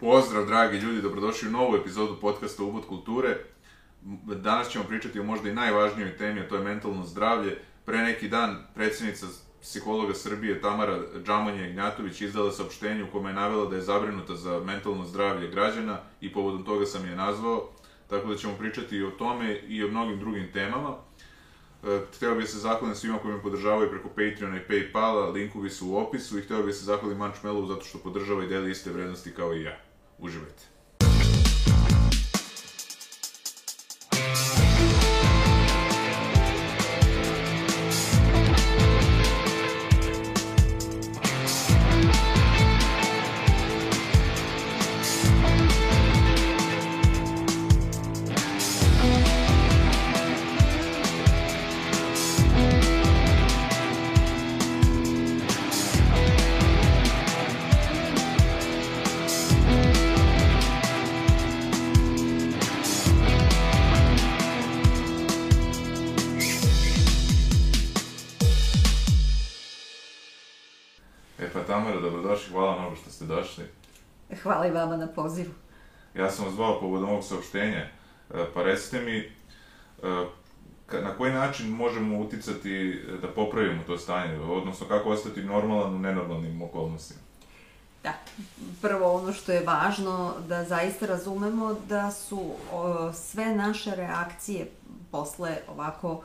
Pozdrav, dragi ljudi, dobrodošli u novu epizodu podcasta Ubud kulture. Danas ćemo pričati o možda i najvažnijoj temi, a to je mentalno zdravlje. Pre neki dan predsjednica psihologa Srbije Tamara Džamanje Ignjatović izdala saopštenje u kome je navela da je zabrinuta za mentalno zdravlje građana i povodom toga sam je nazvao, tako da ćemo pričati i o tome i o mnogim drugim temama. E, hteo bih se zahvalim svima koji me podržavaju preko Patreona i Paypala, linkovi su u opisu i hteo bih se zahvalim Mančmelu zato što podržava i deli iste vrednosti kao i ja. Ucubet. Hvala i vama na pozivu. Ja sam vas zvao povodom ovog saopštenja, E, pa recite mi e, na koji način možemo uticati e, da popravimo to stanje, odnosno kako ostati normalan u nenormalnim okolnostima? Da, prvo ono što je važno da zaista razumemo da su o, sve naše reakcije posle ovako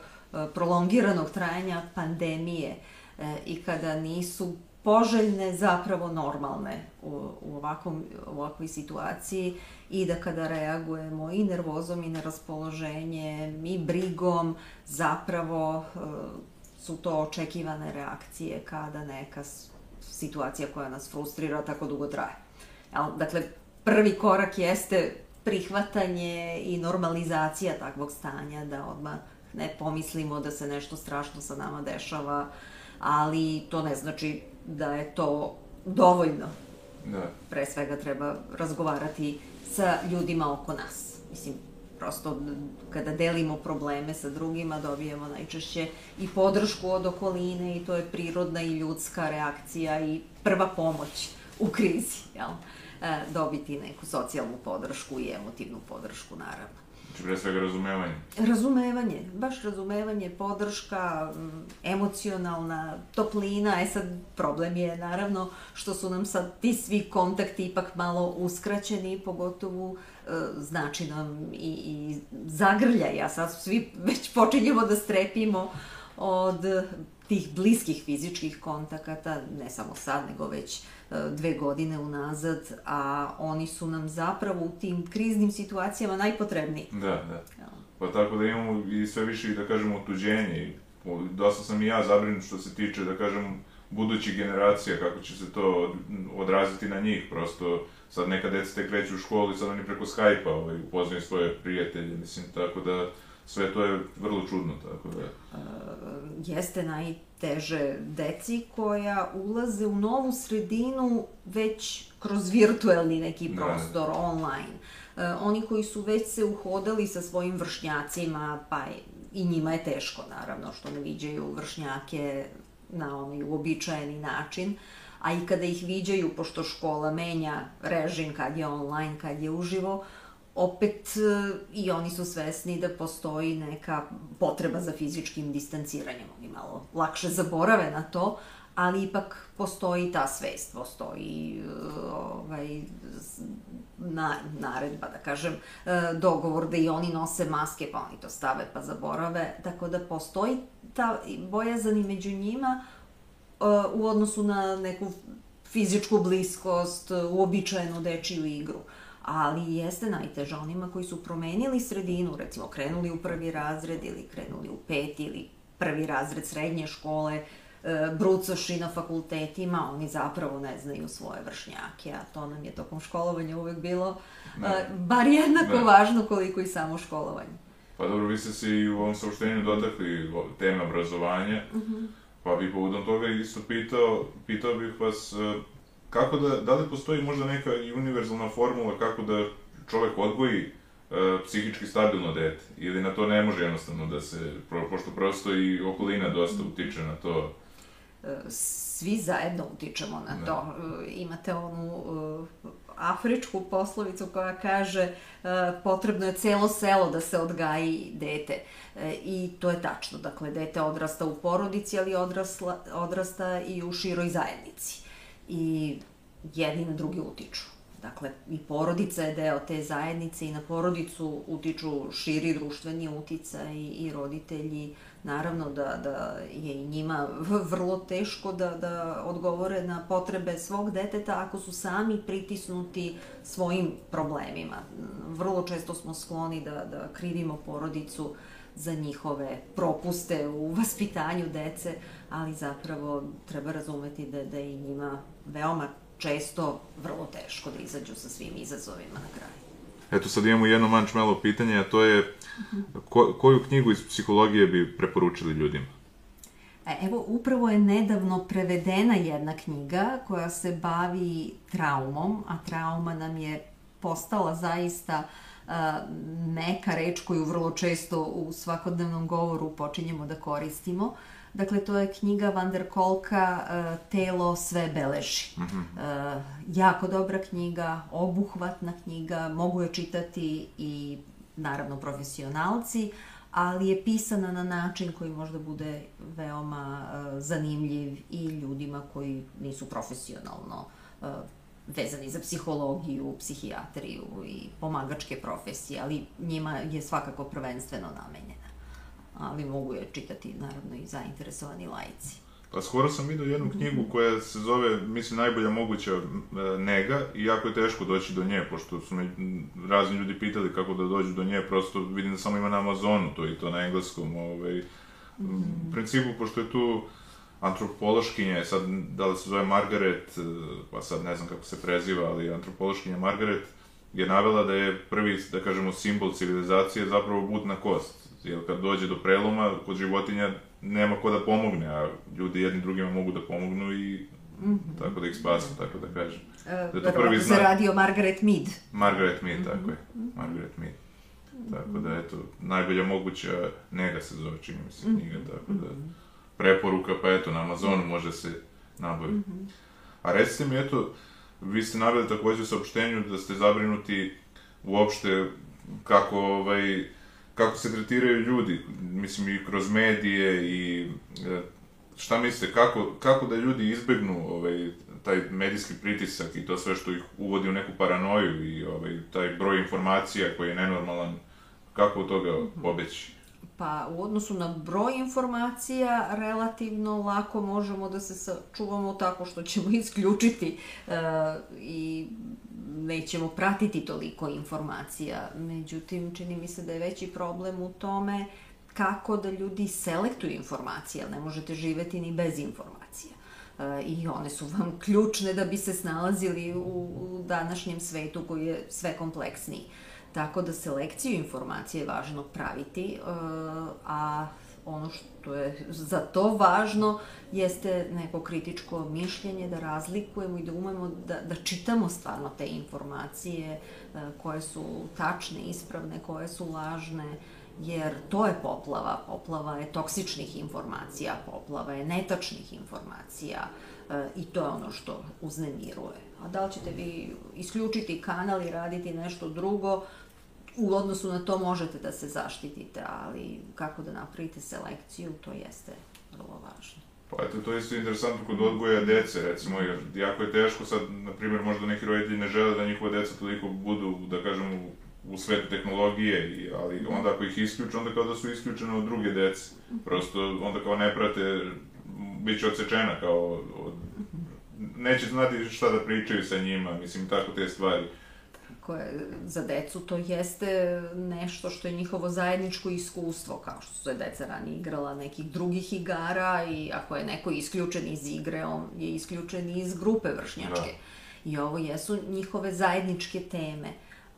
prolongiranog trajanja pandemije e, i kada nisu poželjne zapravo normalne u, u, ovakvom, u ovakvoj situaciji i da kada reagujemo i nervozom i neraspoloženjem i brigom zapravo e, su to očekivane reakcije kada neka situacija koja nas frustrira tako dugo traje. Dakle, prvi korak jeste prihvatanje i normalizacija takvog stanja, da odmah ne pomislimo da se nešto strašno sa nama dešava, ali to ne znači da je to dovoljno. Da. Pre svega treba razgovarati sa ljudima oko nas. Mislim, prosto kada delimo probleme sa drugima dobijemo najčešće i podršku od okoline i to je prirodna i ljudska reakcija i prva pomoć u krizi, jel? E, dobiti neku socijalnu podršku i emotivnu podršku, naravno. Znači, pre svega razumevanje. Razumevanje, baš razumevanje, podrška, emocionalna toplina, e sad problem je naravno što su nam sad ti svi kontakti ipak malo uskraćeni, pogotovo e, znači nam i, i zagrljaj, a sad svi već počinjemo da strepimo od tih bliskih fizičkih kontakata, ne samo sad, nego već e, dve godine unazad, a oni su nam zapravo u tim kriznim situacijama najpotrebniji. Da, da. Pa tako da imamo i sve više, da kažemo, otuđenje. Dosta sam i ja zabrinut što se tiče, da kažem, budućih generacija, kako će se to od- odraziti na njih. Prosto, sad neka deca te kreću u školu i sad oni preko Skype-a ovaj, upoznaju svoje prijatelje, mislim, tako da sve to je vrlo čudno, tako da... jeste najteže deci koja ulaze u novu sredinu već kroz virtuelni neki Da. prostor, online. E, oni koji su već se uhodali sa svojim vršnjacima, pa i njima je teško, naravno, što ne viđaju vršnjake na onaj uobičajeni način, a i kada ih viđaju, pošto škola menja režim kad je online, kad je uživo, opet e, i oni su svesni da postoji neka potreba za fizičkim distanciranjem. Oni malo lakše zaborave na to, ali ipak postoji ta svest, postoji e, ovaj, na, naredba, da kažem, e, dogovor da i oni nose maske, pa oni to stave pa zaborave, tako da postoji ta bojazan i među njima u odnosu na neku fizičku bliskost, uobičajenu dečiju igru. Ali jeste najteža onima koji su promenili sredinu, recimo krenuli u prvi razred ili krenuli u peti ili prvi razred srednje škole, e, brucoši na fakultetima, oni zapravo ne znaju svoje vršnjake, a to nam je tokom školovanja uvek bilo Da. e, bar jednako Da. važno koliko i samo školovanje. Pa dobro, vi ste se i u ovom saopštenju dotakli teme obrazovanja, pa bih povodom toga isto pitao, pitao bih vas e, kako da, da li postoji možda neka univerzalna formula kako da čovek odgoji e, psihički stabilno dete, ili na to ne može jednostavno da se, pro, pošto prosto i okolina dosta utiče na to. svi zajedno utičemo na to. Da. Imate onu afričku poslovicu koja kaže potrebno je celo selo da se odgaji dete. I to je tačno. Dakle, dete odrasta u porodici, ali odrasla, odrasta i u široj zajednici. I jedni na drugi utiču. Dakle, i porodica je deo te zajednice i na porodicu utiču širi društveni uticaj i, i roditelji. Naravno da, da je i njima vrlo teško da, da odgovore na potrebe svog deteta ako su sami pritisnuti svojim problemima. Vrlo često smo skloni da, da krivimo porodicu za njihove propuste u vaspitanju dece, ali zapravo treba razumeti da, da i njima veoma često vrlo teško da izađu sa svim izazovima na kraju. Eto sad imamo jedno mančmelo pitanje, a to je ko, koju knjigu iz psihologije bi preporučili ljudima? E, evo, upravo je nedavno prevedena jedna knjiga koja se bavi traumom, a trauma nam je postala zaista uh, neka reč koju vrlo često u svakodnevnom govoru počinjemo da koristimo. Uh, Dakle, to je knjiga Van der Kolka uh, Telo sve beleži. Mm -hmm. uh, jako dobra knjiga, obuhvatna knjiga, mogu je čitati i naravno profesionalci, ali je pisana na način koji možda bude veoma uh, zanimljiv i ljudima koji nisu profesionalno uh, vezani za psihologiju, psihijatriju i pomagačke profesije, ali njima je svakako prvenstveno namenjena ali mogu je čitati naravno i zainteresovani lajci. Pa skoro sam vidio jednu mhm. knjigu koja se zove, mislim, najbolja moguća e, nega i jako je teško doći do nje, pošto su me razni ljudi pitali kako da dođu do nje, prosto vidim da samo ima na Amazonu to i to na engleskom, ovaj, mm. u principu, pošto je tu antropološkinja, sad da li se zove Margaret, e, pa sad ne znam kako se preziva, ali antropološkinja Margaret je navela da je prvi, da kažemo, simbol civilizacije zapravo butna kost jer kad dođe do preloma kod životinja nema ko da pomogne, a ljudi jedni drugima mogu da pomognu i mm -hmm. tako da ih spasu, tako da kažem. E, da to prvi znak. se radi o Margaret Mead. Margaret Mead, mm -hmm. tako je. Margaret Mead. Tako da, eto, najbolja moguća nega se zove, čini mi se knjiga, tako da preporuka, pa eto, na Amazonu može se nabaviti. Mm -hmm. A recite mi, eto, vi ste naveli takođe u saopštenju da ste zabrinuti uopšte kako, ovaj, kako se tretiraju ljudi, mislim i kroz medije i e, šta mislite, kako, kako da ljudi izbegnu ovaj, taj medijski pritisak i to sve što ih uvodi u neku paranoju i ovaj, taj broj informacija koji je nenormalan, kako od toga pobeći? Pa u odnosu na broj informacija relativno lako možemo da se sačuvamo tako što ćemo isključiti uh, i nećemo pratiti toliko informacija. Međutim, čini mi se da je veći problem u tome kako da ljudi selektuju informacije, ne možete živeti ni bez informacija. E, I one su vam ključne da bi se snalazili u današnjem svetu koji je sve kompleksniji. Tako da selekciju informacije je važno praviti, e, a ono što je za to važno jeste neko kritičko mišljenje, da razlikujemo i da umemo da, da čitamo stvarno te informacije e, koje su tačne, ispravne, koje su lažne, jer to je poplava. Poplava je toksičnih informacija, poplava je netačnih informacija e, i to je ono što uznemiruje. A da li ćete vi isključiti kanal i raditi nešto drugo, u odnosu na to možete da se zaštitite, ali kako da napravite selekciju, to jeste vrlo važno. Pa eto, to je isto interesantno kod odgoja dece, recimo, jer jako je teško sad, na primjer, možda neki roditelji ne žele da njihova deca toliko budu, da kažem, u, u svetu tehnologije, i, ali onda ako ih isključe, onda kao da su isključene od druge dece. Prosto, onda kao ne prate, bit će odsečena kao od, neće znati šta da pričaju sa njima, mislim, tako te stvari koje za decu to jeste nešto što je njihovo zajedničko iskustvo, kao što su se deca ranije igrala nekih drugih igara i ako je neko isključen iz igre, on je isključen iz grupe vršnjačke. Da. I ovo jesu njihove zajedničke teme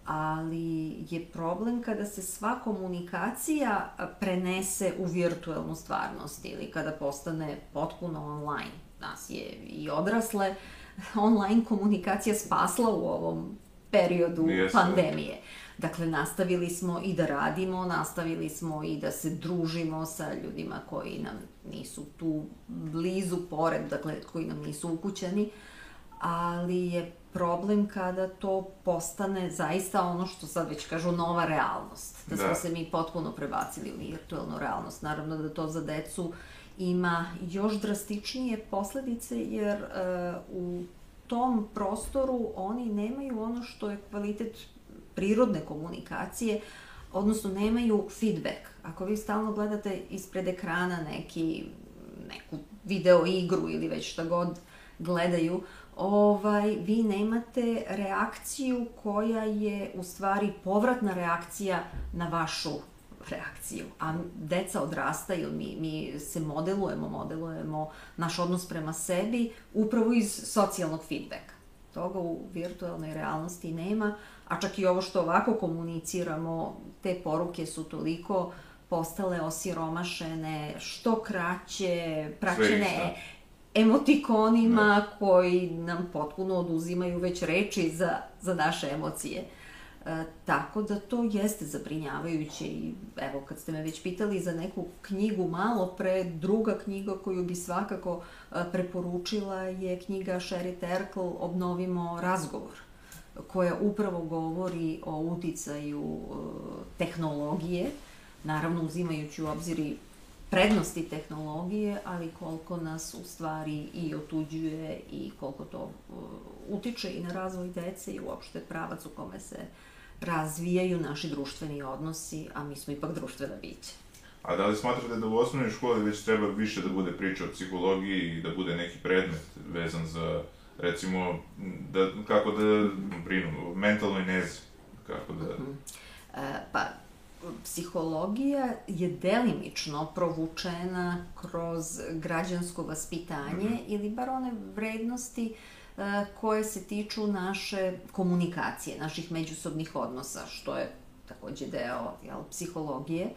ali je problem kada se sva komunikacija prenese u virtualnu stvarnost ili kada postane potpuno online. Nas je i odrasle online komunikacija spasla u ovom periodu Jeste. pandemije. Dakle, nastavili smo i da radimo, nastavili smo i da se družimo sa ljudima koji nam nisu tu blizu, pored, dakle, koji nam nisu ukućeni, ali je problem kada to postane zaista ono što sad već kažu nova realnost. Da, Da. smo se mi potpuno prebacili u virtualnu realnost. Naravno da to za decu ima još drastičnije posledice jer e, u tom prostoru oni nemaju ono što je kvalitet prirodne komunikacije, odnosno nemaju feedback. Ako vi stalno gledate ispred ekrana neki, neku video igru ili već šta god gledaju, ovaj, vi nemate reakciju koja je u stvari povratna reakcija na vašu reakciju. A deca odrastaju, mi, mi se modelujemo, modelujemo naš odnos prema sebi upravo iz socijalnog feedbacka. Toga u virtualnoj realnosti nema, a čak i ovo što ovako komuniciramo, te poruke su toliko postale osiromašene, što kraće, praćene emotikonima koji nam potpuno oduzimaju već reči za, za naše emocije. E, tako da to jeste zabrinjavajuće i evo kad ste me već pitali za neku knjigu malo pre, druga knjiga koju bi svakako e, preporučila je knjiga Sherry Terkel Obnovimo razgovor koja upravo govori o uticaju e, tehnologije, naravno uzimajući u obzir i prednosti tehnologije, ali koliko nas u stvari i otuđuje i koliko to uh, utiče i na razvoj dece i uopšte pravac u kome se razvijaju naši društveni odnosi, a mi smo ipak društvena bića. A da li smatrate da u osnovnoj školi već treba više da bude priča o psihologiji i da bude neki predmet vezan za, recimo, da, kako da brinu, o mentalnoj nezi, kako da... E, pa, psihologija je delimično provučena kroz građansko vaspitanje ili bar one vrednosti e, koje se tiču naše komunikacije, naših međusobnih odnosa, što je takođe deo jel, psihologije.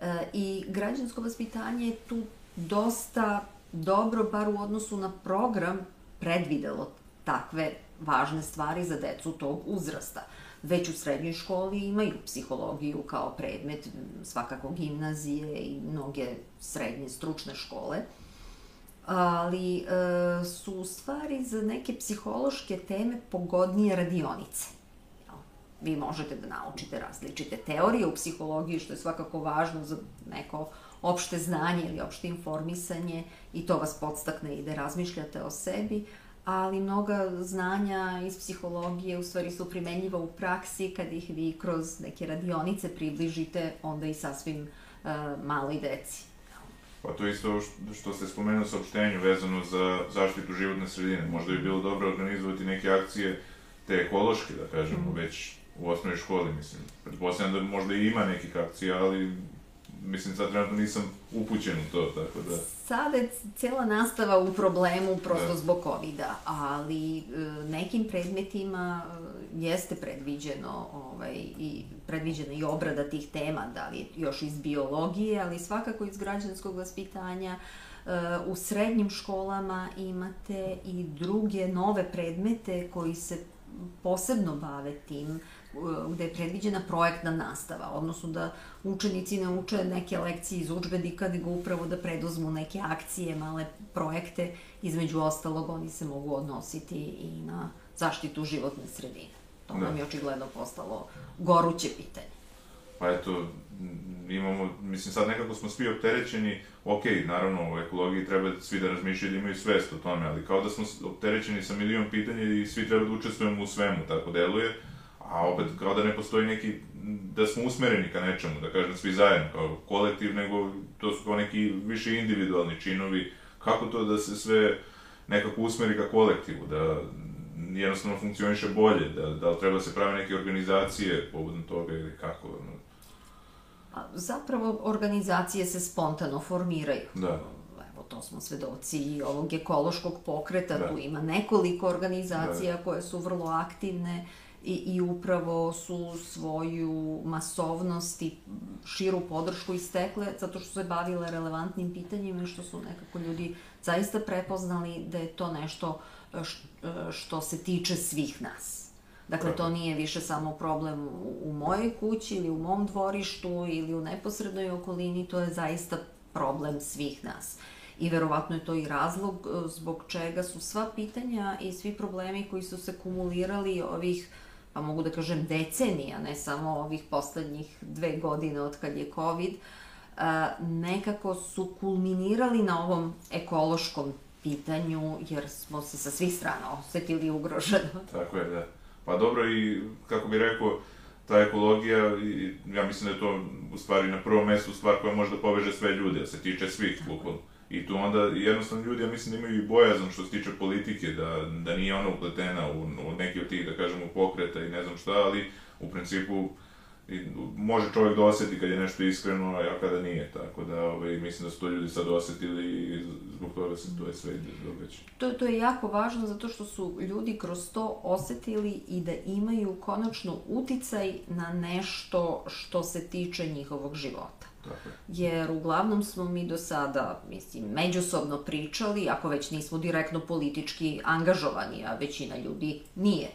E, I građansko vaspitanje je tu dosta dobro, bar u odnosu na program, predvidelo takve važne stvari za decu tog uzrasta. Već u srednjoj školi imaju psihologiju kao predmet, svakako gimnazije i mnoge srednje stručne škole, ali e, su u stvari za neke psihološke teme pogodnije radionice. Vi možete da naučite različite teorije u psihologiji, što je svakako važno za neko opšte znanje ili opšte informisanje i to vas podstakne i da razmišljate o sebi, ali mnoga znanja iz psihologije u stvari su primenjiva u praksi kad ih vi kroz neke radionice približite onda i sasvim uh, maloj deci. Pa to isto što- ste spomenuli saopštenju vezano za zaštitu životne sredine. Možda bi bilo dobro organizovati neke akcije, te ekološke, da kažemo, već u osnovnoj školi, mislim. Pretpostavljam da možda i ima nekih akcija, ali mislim sad trenutno nisam upućen u to, tako da... Sada je cela nastava u problemu prosto Da. zbog covid ali e, nekim predmetima e, jeste predviđeno ovaj, i predviđena i obrada tih tema, da li još iz biologije, ali svakako iz građanskog vaspitanja. E, u srednjim školama imate i druge nove predmete koji se posebno bave tim, gde je predviđena projektna nastava, odnosno da učenici ne uče neke lekcije iz učbenika, nego upravo da preduzmu neke akcije, male projekte, između ostalog oni se mogu odnositi i na zaštitu životne sredine. To Da. nam je očigledno postalo goruće pitanje. Pa eto, imamo, mislim sad nekako smo svi opterećeni, ok, naravno u ekologiji treba svi da razmišljaju da imaju svest o tome, ali kao da smo opterećeni sa milion pitanja i svi treba da učestvujemo u svemu, tako deluje, a opet kao da ne postoji neki, da smo usmereni ka nečemu, da kažem svi zajedno, kao kolektiv, nego to su kao neki više individualni činovi, kako to da se sve nekako usmeri ka kolektivu, da jednostavno funkcioniše bolje, da, da li treba da se prave neke organizacije povodom toga ili kako, ono, zapravo organizacije se spontano formiraju. Da. Evo, to smo svedoci i ovog ekološkog pokreta, Da. tu ima nekoliko organizacija koje su vrlo aktivne i, i upravo su svoju masovnost i širu podršku istekle zato što su se bavile relevantnim pitanjima i što su nekako ljudi zaista prepoznali da je to nešto e, š- e, što se tiče svih nas. Dakle, to nije više samo problem u, mojoj kući ili u mom dvorištu ili u neposrednoj okolini, to je zaista problem svih nas. I verovatno je to i razlog e, zbog čega su sva pitanja i svi problemi koji su se kumulirali ovih pa mogu da kažem decenija, ne samo ovih poslednjih dve godine od kad je COVID, nekako su kulminirali na ovom ekološkom pitanju, jer smo se sa svih strana osetili ugroženo. Tako je, da. Pa dobro i, kako bih rekao, ta ekologija, ja mislim da je to u stvari na prvom mestu stvar koja može da poveže sve ljude, da se tiče svih bukvalno. I tu onda jednostavno ljudi, ja mislim da imaju i bojazan što se tiče politike, da, da nije ona upletena u, u neki od tih, da kažemo, pokreta i ne znam šta, ali u principu i može čovjek da oseti kad je nešto iskreno, a kada nije, tako da ovaj, mislim da su to ljudi sad osetili i zbog toga se to je sve događa. To, to je jako važno zato što su ljudi kroz to osetili i da imaju konačno uticaj na nešto što se tiče njihovog života. Tako je. Jer uglavnom smo mi do sada, mislim, međusobno pričali, ako već nismo direktno politički angažovani, a većina ljudi nije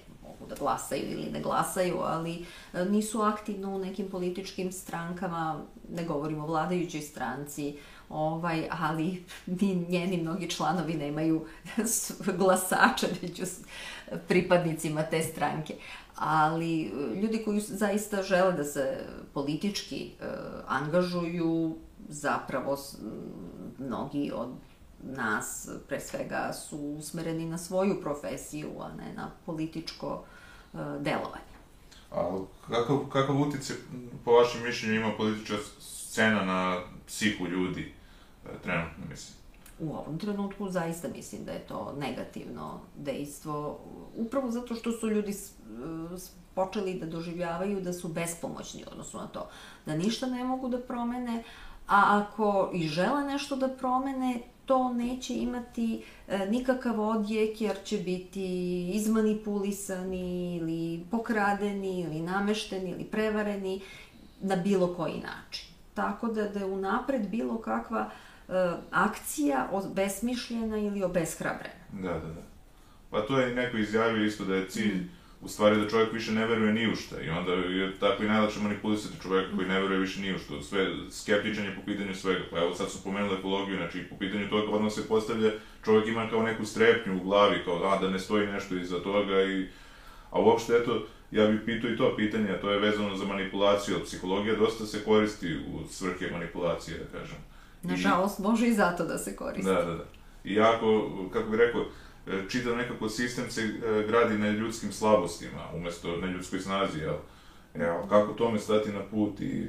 da glasaju ili ne glasaju, ali e, nisu aktivno u nekim političkim strankama, ne govorimo o vladajućoj stranci, ovaj, ali ni njeni mnogi članovi nemaju glasača među pripadnicima te stranke. Ali e, ljudi koji zaista žele da se politički uh, angažuju, zapravo mnogi od nas pre svega su usmereni na svoju profesiju, a ne na političko uh, delovanje. A kakav, kakav utjecaj, po vašem mišljenju, ima politička scena na psihu ljudi uh, trenutno, mislim? U ovom trenutku zaista mislim da je to negativno dejstvo, upravo zato što su ljudi počeli da doživljavaju da su bespomoćni odnosno na to, da ništa ne mogu da promene, a ako i žele nešto da promene, to neće imati e, nikakav odjek jer će biti izmanipulisani ili pokradeni ili namešteni ili prevareni na bilo koji način. Tako da, da je unapred bilo kakva e, akcija besmišljena ili obeshrabrena. Da, da, da. Pa to je neko izjavio isto da je cilj mm u stvari da čovjek više ne veruje ni u šta i onda je tako i najlakše manipulisati čovjeka koji ne veruje više ni u šta. Sve, skeptičan je po pitanju svega. Pa evo sad su pomenuli ekologiju, znači po pitanju toga odmah se postavlja, čovjek ima kao neku strepnju u glavi, kao a, da ne stoji nešto iza toga i... A uopšte, eto, ja bih pitao i to pitanje, a to je vezano za manipulaciju, psihologija dosta se koristi u svrhe manipulacije, da kažem. Nažalost, I... može i zato da se koristi. Da, da, da. I jako, kako bih rekao, čitav nekako sistem se e, gradi na ljudskim slabostima, umesto na ljudskoj snazi, jel? Evo, kako tome stati na put i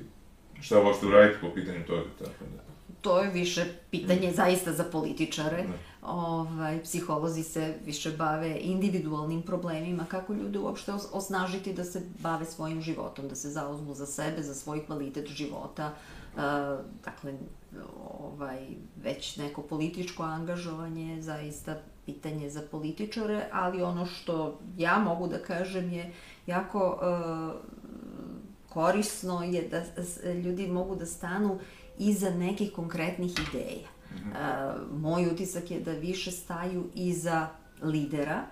šta uopšte uraditi po pitanju toga, tako da. To je više pitanje mm. zaista za političare. Ne. Ovaj, psiholozi se više bave individualnim problemima, kako ljude uopšte osnažiti da se bave svojim životom, da se zauzmu za sebe, za svoj kvalitet života. Uh, dakle, ovaj, već neko političko angažovanje zaista pitanje za političare, ali ono što ja mogu da kažem je jako uh, korisno je da ljudi mogu da stanu iza nekih konkretnih ideja. Mm -hmm. moj utisak je da više staju iza lidera,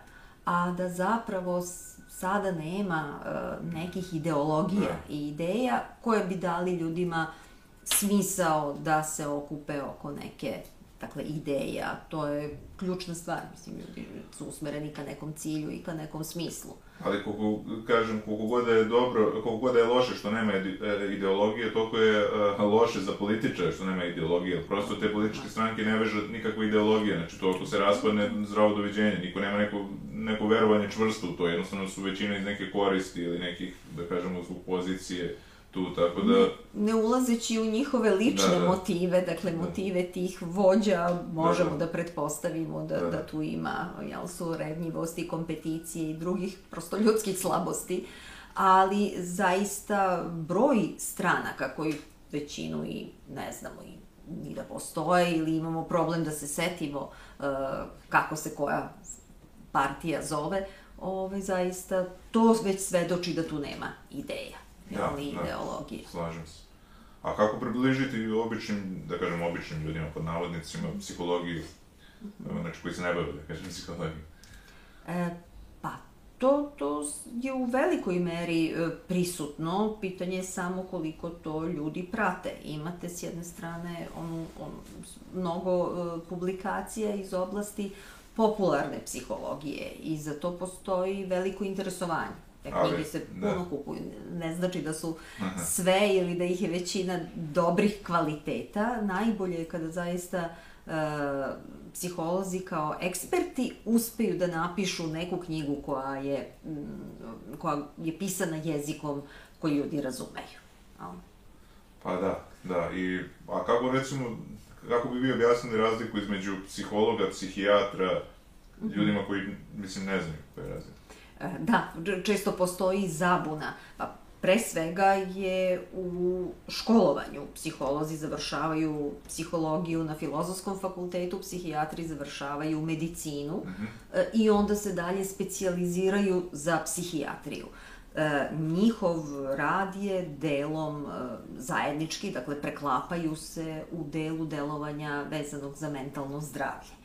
a da zapravo sada nema uh, nekih ideologija da. i ideja koje bi dali ljudima smisao da se okupe oko neke dakle, ideja, to je ključna stvar, mislim, ljudi su usmereni ka nekom cilju i ka nekom smislu. Ali koliko, kažem, koliko god da je dobro, koliko god da je loše što nema e, ideologije, toliko je uh, loše za političare što nema ideologije. Prosto te političke stranke ne veže nikakva ideologija, znači to ako se raspadne zdravo doviđenje, niko nema neko, neko verovanje čvrsto u to, jednostavno su većina iz neke koristi ili nekih, da kažemo, zbog pozicije tu, tako da... Ne, ne ulazeći u njihove lične da, da. motive, dakle da. motive tih vođa, možemo da, da. da pretpostavimo da, da. da tu ima, jel su, rednjivosti, kompeticije i drugih prosto ljudskih slabosti, ali zaista broj stranaka koji većinu i ne znamo i ni da postoje ili imamo problem da se setimo uh, kako se koja partija zove, ovaj, zaista to već svedoči da tu nema ideja da, ili da, ideologije. Slažem se. A kako približiti običnim, da kažem običnim ljudima, pod navodnicima, psihologiju, znači koji se ne bave, da kažem, psihologiju? E, pa, To, to je u velikoj meri e, prisutno, pitanje je samo koliko to ljudi prate. Imate s jedne strane onu, on, mnogo e, publikacija iz oblasti popularne psihologije i za to postoji veliko interesovanje. Te knjige se da. puno da. kupuju. Ne znači da su Aha. sve ili da ih je većina dobrih kvaliteta. Najbolje je kada zaista uh, psiholozi kao eksperti uspeju da napišu neku knjigu koja je, mm, koja je pisana jezikom koji ljudi razumeju. Pa da, da. I, a kako recimo, kako bi vi objasnili razliku između psihologa, psihijatra, mhm. ljudima koji, mislim, ne znaju koje je razlika? E, da, često postoji zabuna. Pa, pre svega je u školovanju. Psiholozi završavaju psihologiju na filozofskom fakultetu, psihijatri završavaju medicinu mm -hmm. i onda se dalje specijaliziraju za psihijatriju. E, njihov rad je delom zajednički, dakle preklapaju se u delu delovanja vezanog za mentalno zdravlje.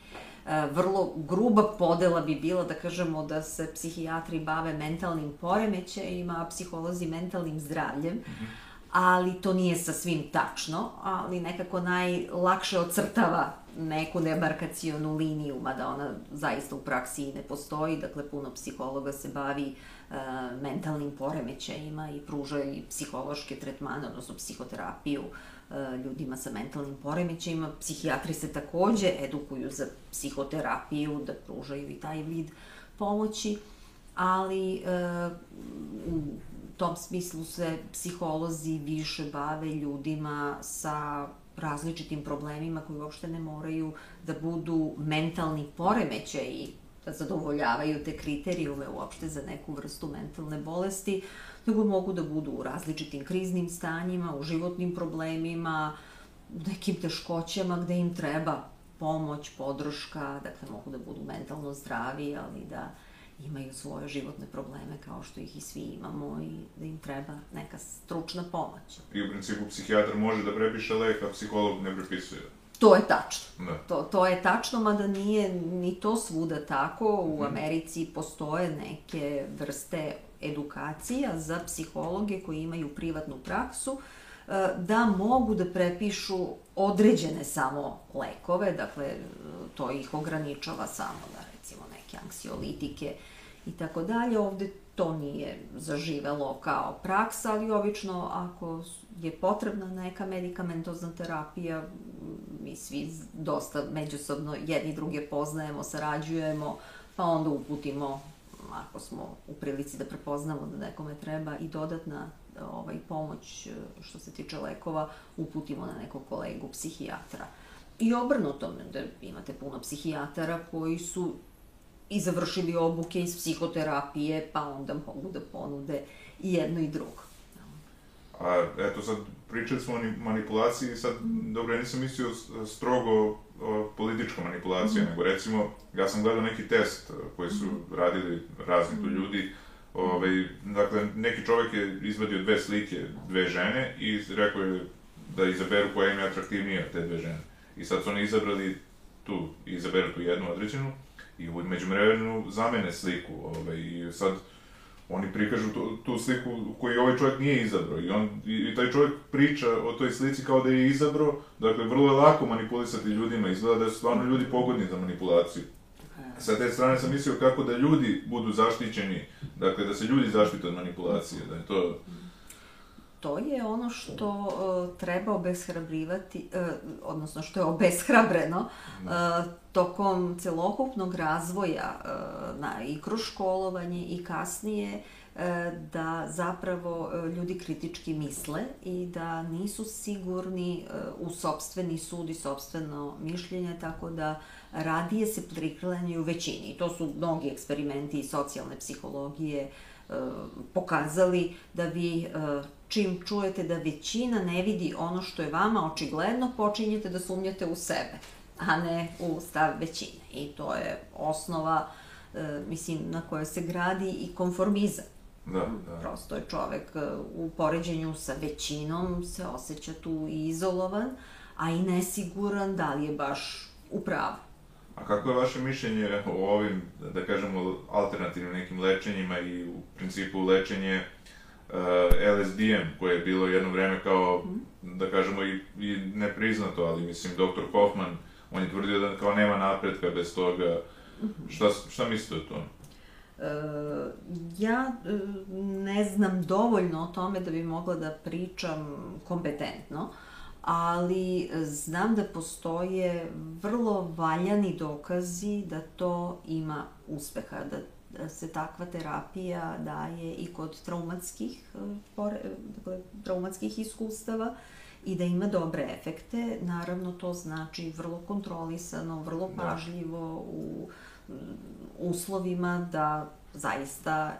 Vrlo gruba podela bi bila da kažemo da se psihijatri bave mentalnim poremećajima, a psiholozi mentalnim zdravljem. Mm -hmm ali to nije sa svim tačno, ali nekako najlakše ocrtava neku demarkacionu liniju, mada ona zaista u praksi ne postoji, dakle puno psihologa se bavi e, mentalnim poremećajima i pruža i psihološke tretmane, odnosno psihoterapiju E, ljudima sa mentalnim poremećajima. Psihijatri se takođe edukuju za psihoterapiju, da pružaju i taj vid pomoći, ali e, u tom smislu se psiholozi više bave ljudima sa različitim problemima koji uopšte ne moraju da budu mentalni poremećaji da zadovoljavaju te kriterijume uopšte za neku vrstu mentalne bolesti, nego mogu da budu u različitim kriznim stanjima, u životnim problemima, u nekim teškoćama gde im treba pomoć, podrška, dakle mogu da budu mentalno zdravi, ali da imaju svoje životne probleme kao što ih i svi imamo i da im treba neka stručna pomoć. I u principu psihijatar može da prepiše lek, a psiholog ne prepisuje. To je tačno. Da. To, to je tačno, mada nije ni to svuda tako. U mhm. Americi postoje neke vrste edukacija za psihologe koji imaju privatnu praksu, e, da mogu da prepišu određene samo lekove, dakle to ih ograničava samo da recimo neke anksiolitike i tako dalje. Ovde to nije zaživelo kao praksa, ali obično ako je potrebna neka medikamentozna terapija, mi svi dosta međusobno jedni druge poznajemo, sarađujemo, pa onda uputimo ako smo u prilici da prepoznamo da nekome treba i dodatna ovaj, pomoć što se tiče lekova, uputimo na nekog kolegu psihijatra. I obrnuto, da imate puno psihijatara koji su i završili obuke iz psihoterapije, pa onda mogu da ponude i jedno i drugo. A eto sad, pričali smo o manipulaciji, sad, dobro, ja nisam mislio strogo o politička manipulacija, mm -hmm. nego recimo, ja sam gledao neki test koji su mhm. radili razni tu mhm. ljudi, ovaj, dakle, neki čovek je izvadio dve slike, dve žene i rekao je da izaberu koja im je atraktivnija te dve žene. I sad su oni izabrali tu, izaberu tu jednu određenu, i među vremenu zamene sliku, ovaj, i sad oni prikažu tu, tu sliku koju ovaj čovjek nije izabrao. I, on, i, taj čovjek priča o toj slici kao da je izabrao, dakle vrlo je lako manipulisati ljudima, izgleda da su stvarno ljudi pogodni za manipulaciju. Sa te strane sam mislio kako da ljudi budu zaštićeni, dakle da se ljudi zaštite od manipulacije, da je to to je ono što uh, treba obeshrabrivati, uh, odnosno što je obeshrabreno uh, tokom celokupnog razvoja na, i kroz školovanje i kasnije da zapravo ljudi kritički misle i da nisu sigurni u sobstveni sud i sobstveno mišljenje, tako da radije se priklanjaju većini. I to su mnogi eksperimenti i socijalne psihologije pokazali da vi čim čujete da većina ne vidi ono što je vama očigledno, počinjete da sumnjate u sebe, a ne u stav većine. I to je osnova, e, mislim, na kojoj se gradi i konformizam. Da, da. Prosto je čovek e, u poređenju sa većinom se osjeća tu i izolovan, a i nesiguran da li je baš u pravu. A kako je vaše mišljenje o ovim, da kažemo, alternativnim nekim lečenjima i u principu lečenje uh, LSD-em, koje je bilo jedno vreme kao, mm. da kažemo, i, i nepriznato, ali mislim, dr. Hoffman, on je tvrdio da kao nema napretka bez toga. Šta, šta mislite o tome? E, ja e, ne znam dovoljno o tome da bi mogla da pričam kompetentno, ali znam da postoje vrlo valjani dokazi da to ima uspeha, da se takva terapija daje i kod traumatskih, dakle, traumatskih iskustava i da ima dobre efekte. Naravno, to znači vrlo kontrolisano, vrlo da. pažljivo u uslovima da zaista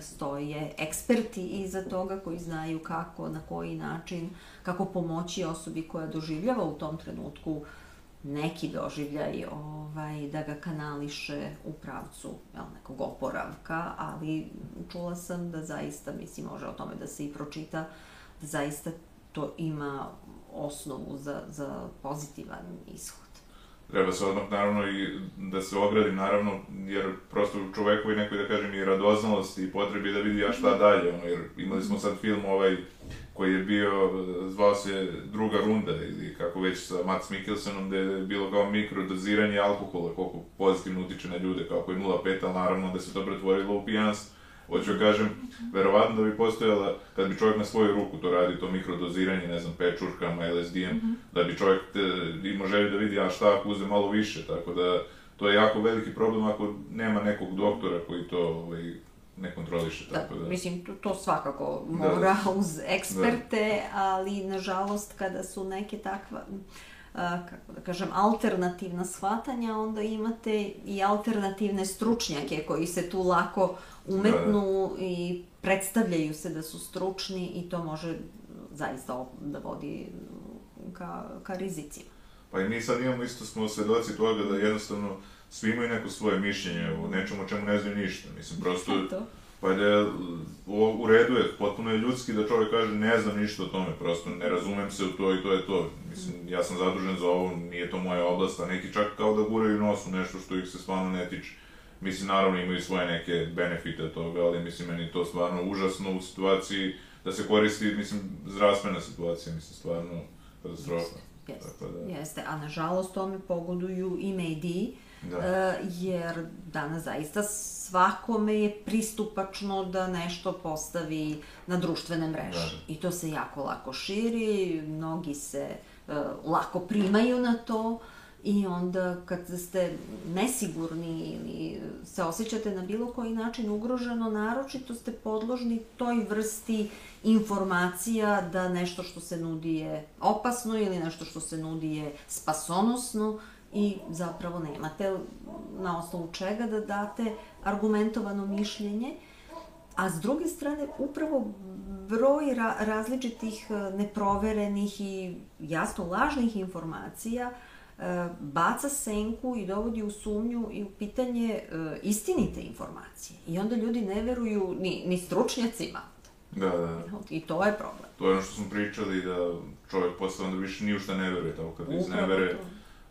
stoje eksperti iza toga koji znaju kako, na koji način, kako pomoći osobi koja doživljava u tom trenutku neki doživljaj ovaj, da ga kanališe u pravcu jel, nekog oporavka, ali čula sam da zaista, mislim, može o tome da se i pročita, da zaista to ima osnovu za, za pozitivan ishod treba se odmah naravno i da se ogradi naravno, jer prosto čoveku i nekoj da kažem i radoznalost i potrebi da vidi ja šta mhm. dalje, ono, jer imali smo sad film ovaj koji je bio, zvao se Druga runda ili kako već sa Mats Mikkelsenom, gde je bilo kao mikrodoziranje alkohola, koliko pozitivno utiče na ljude, kako je 0,5, ali naravno da se to pretvorilo u pijanstvo Hoću da kažem, verovatno da bi postojala, kad bi čovjek na svoju ruku to radi, to mikrodoziranje, ne znam, pečurkama, LSD-em, mm -hmm. da bi čovjek te, imao želju da vidi, a šta ako uze malo više, tako da to je jako veliki problem ako nema nekog doktora koji to ovaj, ne kontroliše, da, tako da... Mislim, to, to svakako da. mora da. uz eksperte, da. ali nažalost kada su neke takva kako da kažem, alternativna shvatanja, onda imate i alternativne stručnjake koji se tu lako umetnu da, da. i predstavljaju se da su stručni i to može zaista da vodi ka, ka rizicima. Pa i mi sad imamo isto smo svedoci toga da jednostavno svi imaju neko svoje mišljenje o nečemu o čemu ne znaju ništa. Mislim, prosto... To. Pa da u, u redu je, potpuno je ljudski da čovjek kaže ne znam ništa o tome, prosto ne razumem se u to i to je to. Mislim, ja sam zadužen za ovo, nije to moja oblast, a neki čak kao da guraju nos u nešto što ih se stvarno ne tiče. Mislim, naravno imaju svoje neke benefite toga, ali mislim, meni to stvarno užasno u situaciji da se koristi, mislim, zdravstvena situacija, mislim, stvarno katastrofa. Jeste, da... jeste, a nažalost tome pogoduju i mediji, da. Uh, jer danas zaista svakome je pristupačno da nešto postavi na društvene mreže. Da. I to se jako lako širi, mnogi se uh, lako primaju na to i onda kad ste nesigurni ili se osjećate na bilo koji način ugroženo, naročito ste podložni toj vrsti informacija da nešto što se nudi je opasno ili nešto što se nudi je spasonosno i zapravo nemate na osnovu čega da date argumentovano mišljenje. A s druge strane, upravo broj ra različitih e, neproverenih i jasno lažnih informacija e, baca senku i dovodi u sumnju i u pitanje e, istinite informacije. I onda ljudi ne veruju ni, ni stručnjacima. Da, da. I to je problem. To je ono što smo pričali, da čovjek posle onda više ni u šta ne veruje, tako kad iznevere.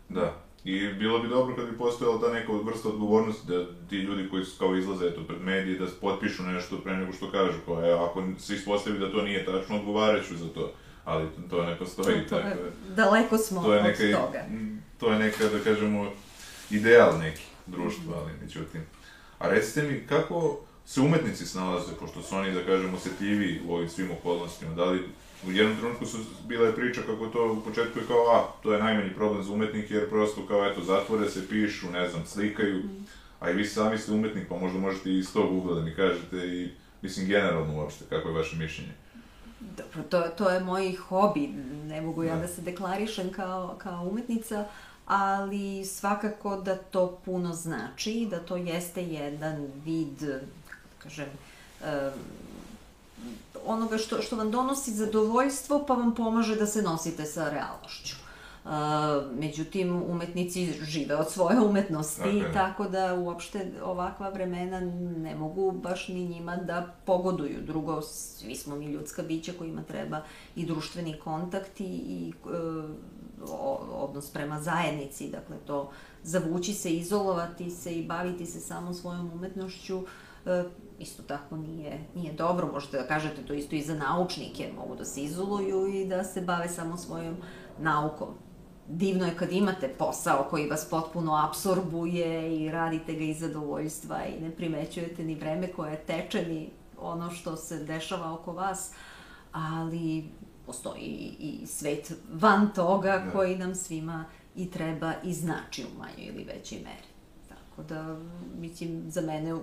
Da. I bilo bi dobro kad bi postojala ta neka vrsta odgovornosti da ti ljudi koji kao izlaze eto, pred medije da potpišu nešto pre nego što kažu. Kao, e, ako se ispostavi da to nije tačno, odgovaraću za to. Ali to ne postoji. To, to tako, je, daleko smo to je neka, od toga. To je neka, da kažemo, ideal neki društva, ali međutim. A recite mi, kako se umetnici snalaze, pošto su oni, da kažemo, osjetljivi u ovim svim okolnostima, da li u jednom trenutku su bila je priča kako to u početku je kao, a, to je najmanji problem za umetnike, jer prosto kao, eto, zatvore se, pišu, ne znam, slikaju, mm. a i vi sami ste umetnik, pa možda možete i iz tog ugla da mi kažete i, mislim, generalno uopšte, kako je vaše mišljenje? Dobro, to, to je moj hobi, ne mogu ja da, da se deklarišem kao, kao umetnica, ali svakako da to puno znači, da to jeste jedan vid, kažem, um, onoga što, što vam donosi zadovoljstvo pa vam pomaže da se nosite sa realnošću. Uh, međutim, umetnici žive od svoje umetnosti, je. tako da uopšte ovakva vremena ne mogu baš ni njima da pogoduju. Drugo, svi smo mi ljudska bića kojima treba i društveni kontakt i, i uh, odnos prema zajednici, dakle to zavući se, izolovati se i baviti se samo svojom umetnošću, e, isto tako nije, nije dobro, možete da kažete to isto i za naučnike, mogu da se izoluju i da se bave samo svojom naukom. Divno je kad imate posao koji vas potpuno apsorbuje i radite ga iz zadovoljstva i ne primećujete ni vreme koje teče, ni ono što se dešava oko vas, ali postoji i svet van toga Da. koji nam svima i treba i znači u manjoj ili većoj meri. Tako da, mislim, za mene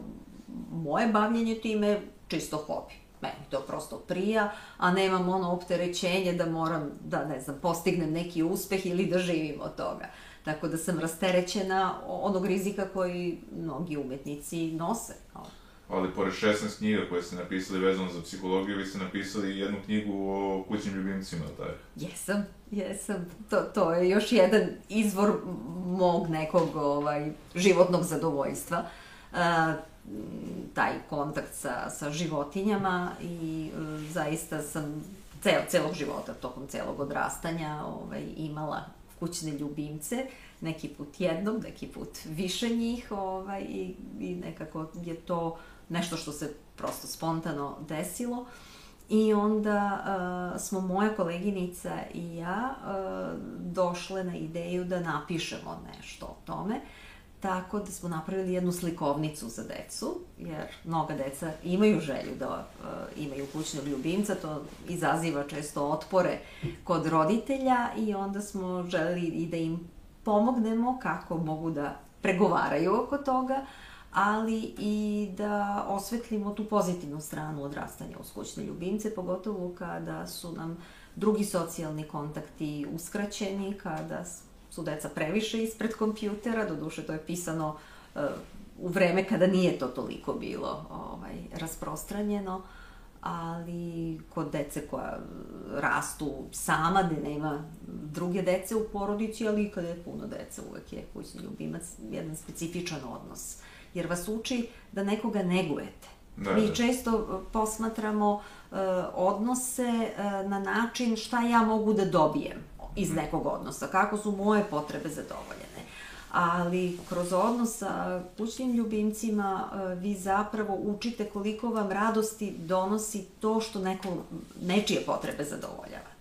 moje bavljenje time je čisto hobi. Meni to prosto prija, a nemam ono opterećenje da moram da, ne znam, postignem neki uspeh ili da živim od toga. Tako da sam rasterećena onog rizika koji mnogi umetnici nose. Ali pored 16 knjiga koje ste napisali vezano za psihologiju, vi ste napisali jednu knjigu o kućnim ljubimcima, tako? Jesam, jesam. To, to je još jedan izvor mog nekog ovaj, životnog zadovoljstva. Uh, taj kontakt sa, sa životinjama i uh, zaista sam cel, celog života, tokom celog odrastanja ovaj, imala kućne ljubimce, neki put jednom, neki put više njih ovaj, i, i nekako je to nešto što se prosto spontano desilo. I onda uh, smo moja koleginica i ja uh, došle na ideju da napišemo nešto o tome. Tako da smo napravili jednu slikovnicu za decu, jer mnoga deca imaju želju da uh, imaju kućnog ljubimca, to izaziva često otpore kod roditelja i onda smo želeli i da im pomognemo kako mogu da pregovaraju oko toga, ali i da osvetlimo tu pozitivnu stranu odrastanja uz kućne ljubimce, pogotovo kada su nam drugi socijalni kontakti uskraćeni, kada su deca previše ispred kompjutera, do duše to je pisano uh, u vreme kada nije to toliko bilo ovaj, rasprostranjeno, ali kod dece koja rastu sama, gde nema druge dece u porodici, ali i kada je puno dece, uvek je kućni ljubimac jedan specifičan odnos jer vas uči da nekoga negujete. Da, Mi da. često posmatramo uh, odnose uh, na način šta ja mogu da dobijem iz nekog odnosa, kako su moje potrebe zadovoljene. Ali kroz odnos sa kućnim ljubimcima uh, vi zapravo učite koliko vam radosti donosi to što neko, nečije potrebe zadovoljavate.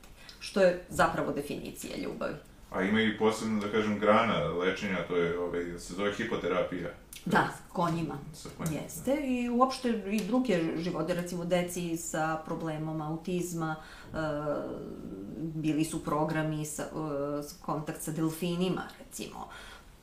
Što je zapravo definicija ljubavi. A ima i posebno, da kažem, grana lečenja, to je, ovaj, se zove hipoterapija. Da, konjima. Sa konjima, Jeste i uopšte i druge živote, recimo deci sa problemom autizma, e, bili su programi sa, e, s- kontakt sa delfinima, recimo.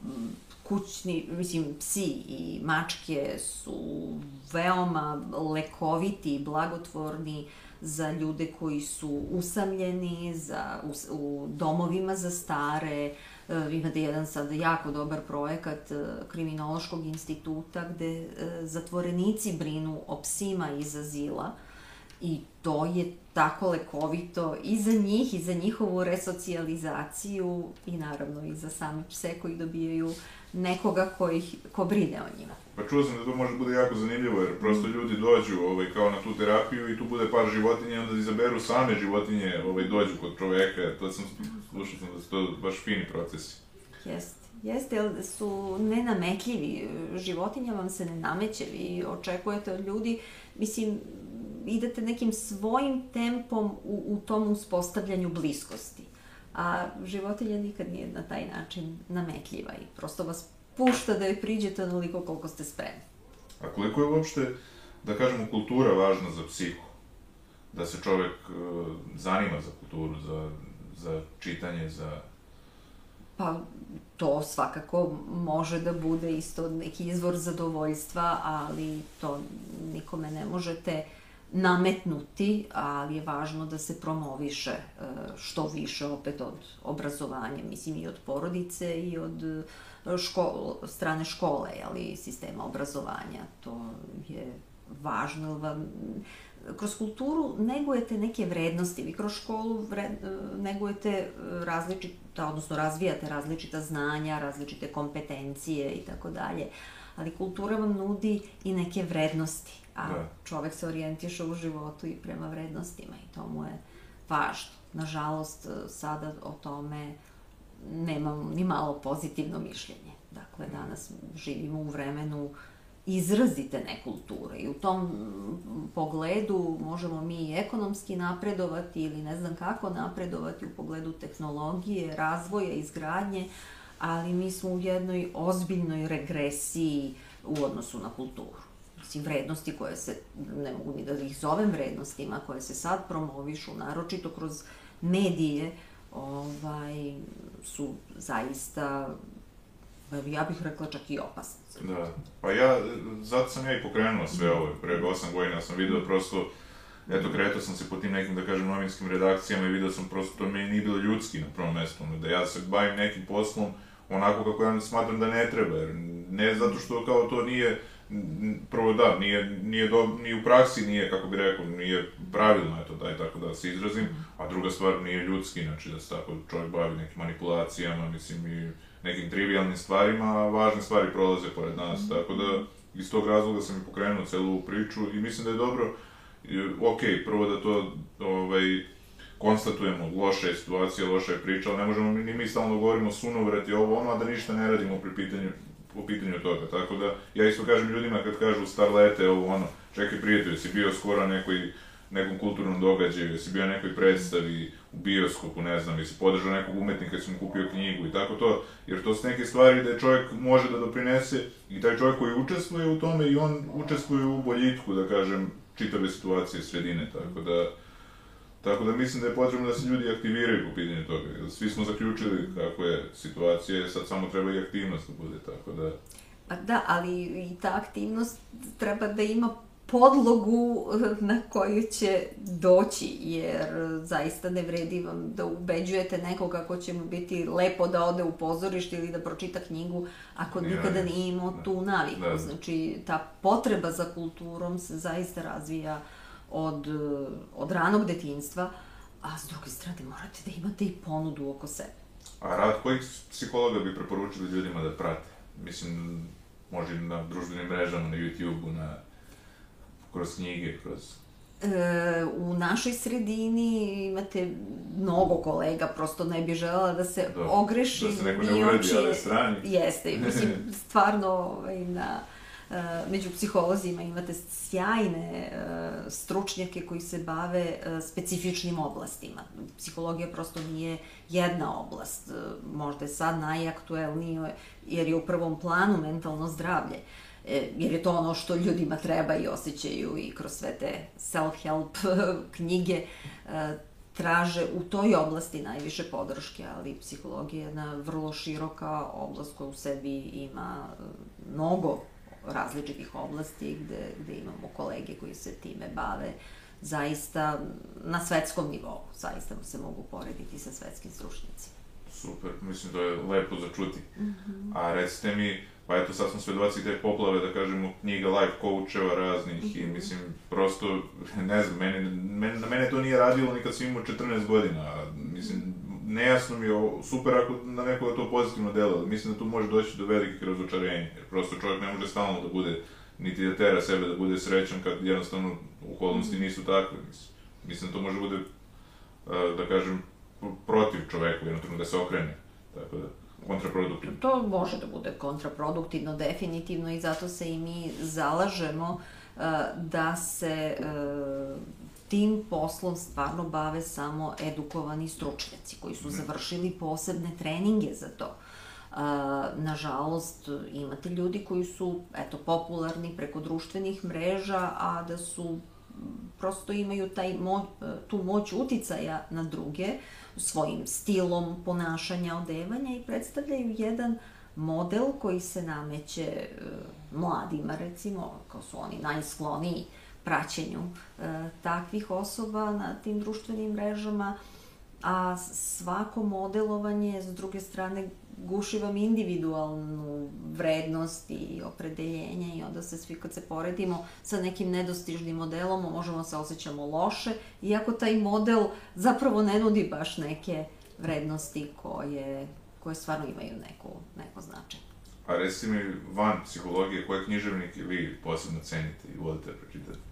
M, Kućni, mislim, psi i mačke su veoma lekoviti i blagotvorni za ljude koji su usamljeni, za, u, u domovima za stare, E, imate jedan sad jako dobar projekat e, Kriminološkog instituta gde e, zatvorenici brinu o psima iz azila i to je tako lekovito i za njih i za njihovu resocijalizaciju i naravno i za same pse koji dobijaju nekoga ko, ih, ko brine o njima. Pa čuo sam da to može bude jako zanimljivo, jer prosto ljudi dođu ovaj, kao na tu terapiju i tu bude par životinja i onda izaberu same životinje, ovaj, dođu kod čoveka, to sam, slušao sam da su to baš fini procesi. Jeste. Jeste, jer su nenametljivi. Životinja vam se ne nameće. Vi očekujete od ljudi, mislim, idete nekim svojim tempom u, u tom uspostavljanju bliskosti. A životinja nikad nije na taj način nametljiva i prosto vas pušta da joj priđete onoliko koliko ste spremni. A koliko je uopšte, da kažemo, kultura važna za psihu? Da se čovek e, zanima za kulturu, za, za čitanje, za... Pa to svakako može da bude isto neki izvor zadovoljstva, ali to nikome ne možete nametnuti, ali je važno da se promoviše e, što više opet od obrazovanja, mislim i od porodice i od e, škol, strane škole, ali sistema obrazovanja. To je važno, kroz kulturu negujete neke vrednosti, vi kroz školu vred, negujete različita, odnosno razvijate različita znanja, različite kompetencije i tako dalje, ali kultura vam nudi i neke vrednosti, a da. čovek se orijentiše u životu i prema vrednostima i to mu je važno. Nažalost, sada o tome nemam ni malo pozitivno mišljenje. Dakle, danas živimo u vremenu izrazite nekulture i u tom pogledu možemo mi i ekonomski napredovati ili ne znam kako napredovati u pogledu tehnologije, razvoja, izgradnje, ali mi smo u jednoj ozbiljnoj regresiji u odnosu na kulturu. Mislim, vrednosti koje se, ne mogu ni da ih zovem vrednostima, koje se sad promovišu, naročito kroz medije, ovaj, su zaista ja bih rekla čak i opasne. Da, pa ja, zato sam ja i pokrenuo sve ovo, pre 8 godina sam video prosto, eto, kretao sam se po tim nekim, da kažem, novinskim redakcijama i video sam prosto, to meni nije bilo ljudski na prvom mestu, da ja se bavim nekim poslom onako kako ja smatram da ne treba, jer ne zato što kao to nije, prvo da, nije, nije, do, nije u praksi, nije, kako bi rekao, nije pravilno, eto, daj tako da se izrazim, a druga stvar nije ljudski, znači da se tako čovjek bavi nekim manipulacijama, mislim i nekim trivialnim stvarima, a važne stvari prolaze pored nas, mm. tako da iz tog razloga sam i pokrenuo celu priču i mislim da je dobro, ok, prvo da to ovaj, konstatujemo, loša je situacija, loša je priča, ali ne možemo ni mi stalno govorimo sunovrati ovo ono, a da ništa ne radimo pri pitanju, po pitanju toga, tako da ja isto kažem ljudima kad kažu starlete ovo ono, čekaj prijatelju, si bio skoro nekoj nekom kulturnom događaju, jesi bio na nekoj predstavi, u bioskopu, ne znam, jesi podržao nekog umetnika, jesi mu kupio knjigu i tako to, jer to su neke stvari da čovjek može da doprinese i taj čovjek koji učestvuje u tome i on učestvuje u boljitku, da kažem, čitave situacije sredine, tako da Tako da mislim da je potrebno da se ljudi aktiviraju po pitanju toga. Svi smo zaključili kako je situacija, sad samo treba i aktivnost da bude, tako da... Pa da, ali i ta aktivnost treba da ima podlogu na koju će doći, jer zaista ne vredi vam da ubeđujete nekoga ko će mu biti lepo da ode u pozorište ili da pročita knjigu, ako nikada nije imao da. tu naviku. Da. Znači, ta potreba za kulturom se zaista razvija od, od ranog detinstva, a s druge strane morate da imate i ponudu oko sebe. A rad kojih psihologa bi preporučili ljudima da prate? Mislim, može na društvenim mrežama, na YouTube-u, na kroz knjige, kroz... E, u našoj sredini imate mnogo kolega, prosto ne bi želela da se da, ogreši. Da se neko ne uredi, ali strani. Jeste, mislim, stvarno ovaj, na, među psiholozima imate sjajne e, stručnjake koji se bave e, specifičnim oblastima. Psihologija prosto nije jedna oblast, možda je sad najaktuelnije jer je u prvom planu mentalno zdravlje. Jer je to ono što ljudima treba i osjećaju i kroz sve te self-help knjige traže u toj oblasti najviše podrške, ali psihologija je jedna vrlo široka oblast koja u sebi ima mnogo različitih oblasti gde, gde imamo kolege koji se time bave zaista na svetskom nivou, zaista se mogu porediti sa svetskim stručnicima. Super, mislim da je lepo za čuti. Mm -hmm. A recite mi, Pa eto, sad smo svedoci te poplave, da kažemo, knjiga life coacheva raznih mm -hmm. i mhm. mislim, prosto, ne znam, meni, meni, na mene to nije radilo ni kad sam imao 14 godina. Mislim, nejasno mi je ovo, super ako na nekoga to pozitivno delo, ali mislim da tu može doći do velikih razočarenja, jer prosto čovjek ne može stalno da bude, niti da tera sebe da bude srećan kad jednostavno okolnosti mhm. nisu takve. Mislim, mislim da to može bude, da kažem, protiv čoveku, jednostavno da se okrene. Tako da kontraproduktivno. To može da bude kontraproduktivno, definitivno, i zato se i mi zalažemo uh, da se uh, tim poslom stvarno bave samo edukovani stručnjaci koji su završili posebne treninge za to. Uh, nažalost, imate ljudi koji su, eto, popularni preko društvenih mreža, a da su prosto imaju taj mo, tu moć uticaja na druge, svojim stilom ponašanja, odevanja i predstavljaju jedan model koji se nameće e, mladima, recimo, kao su oni najskloniji praćenju e, takvih osoba na tim društvenim mrežama a svako modelovanje, s druge strane, guši vam individualnu vrednost i opredeljenje i onda se svi kad se poredimo sa nekim nedostižnim modelom možemo se osjećamo loše, iako taj model zapravo ne nudi baš neke vrednosti koje, koje stvarno imaju neku, neko značaj. A reci mi, van psihologije, koje književnike vi posebno cenite i volite da pročitati?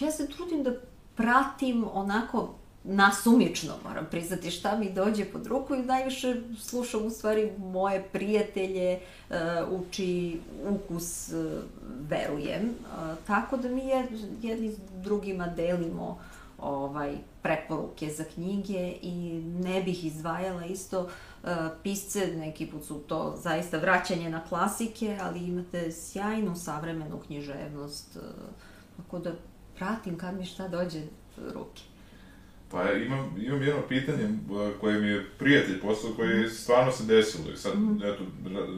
Ja se trudim da pratim onako nasumično, moram priznati, šta mi dođe pod ruku i najviše slušam u stvari moje prijatelje, uh, uči ukus, uh, verujem. Uh, tako da mi je, jedni s drugima delimo ovaj, preporuke za knjige i ne bih izdvajala isto pisce, neki put su to zaista vraćanje na klasike, ali imate sjajnu savremenu književnost, uh, tako da pratim kad mi šta dođe ruke. Pa imam, imam jedno pitanje koje mi je prijatelj poslao, koje je stvarno se desilo i sad, mm. eto,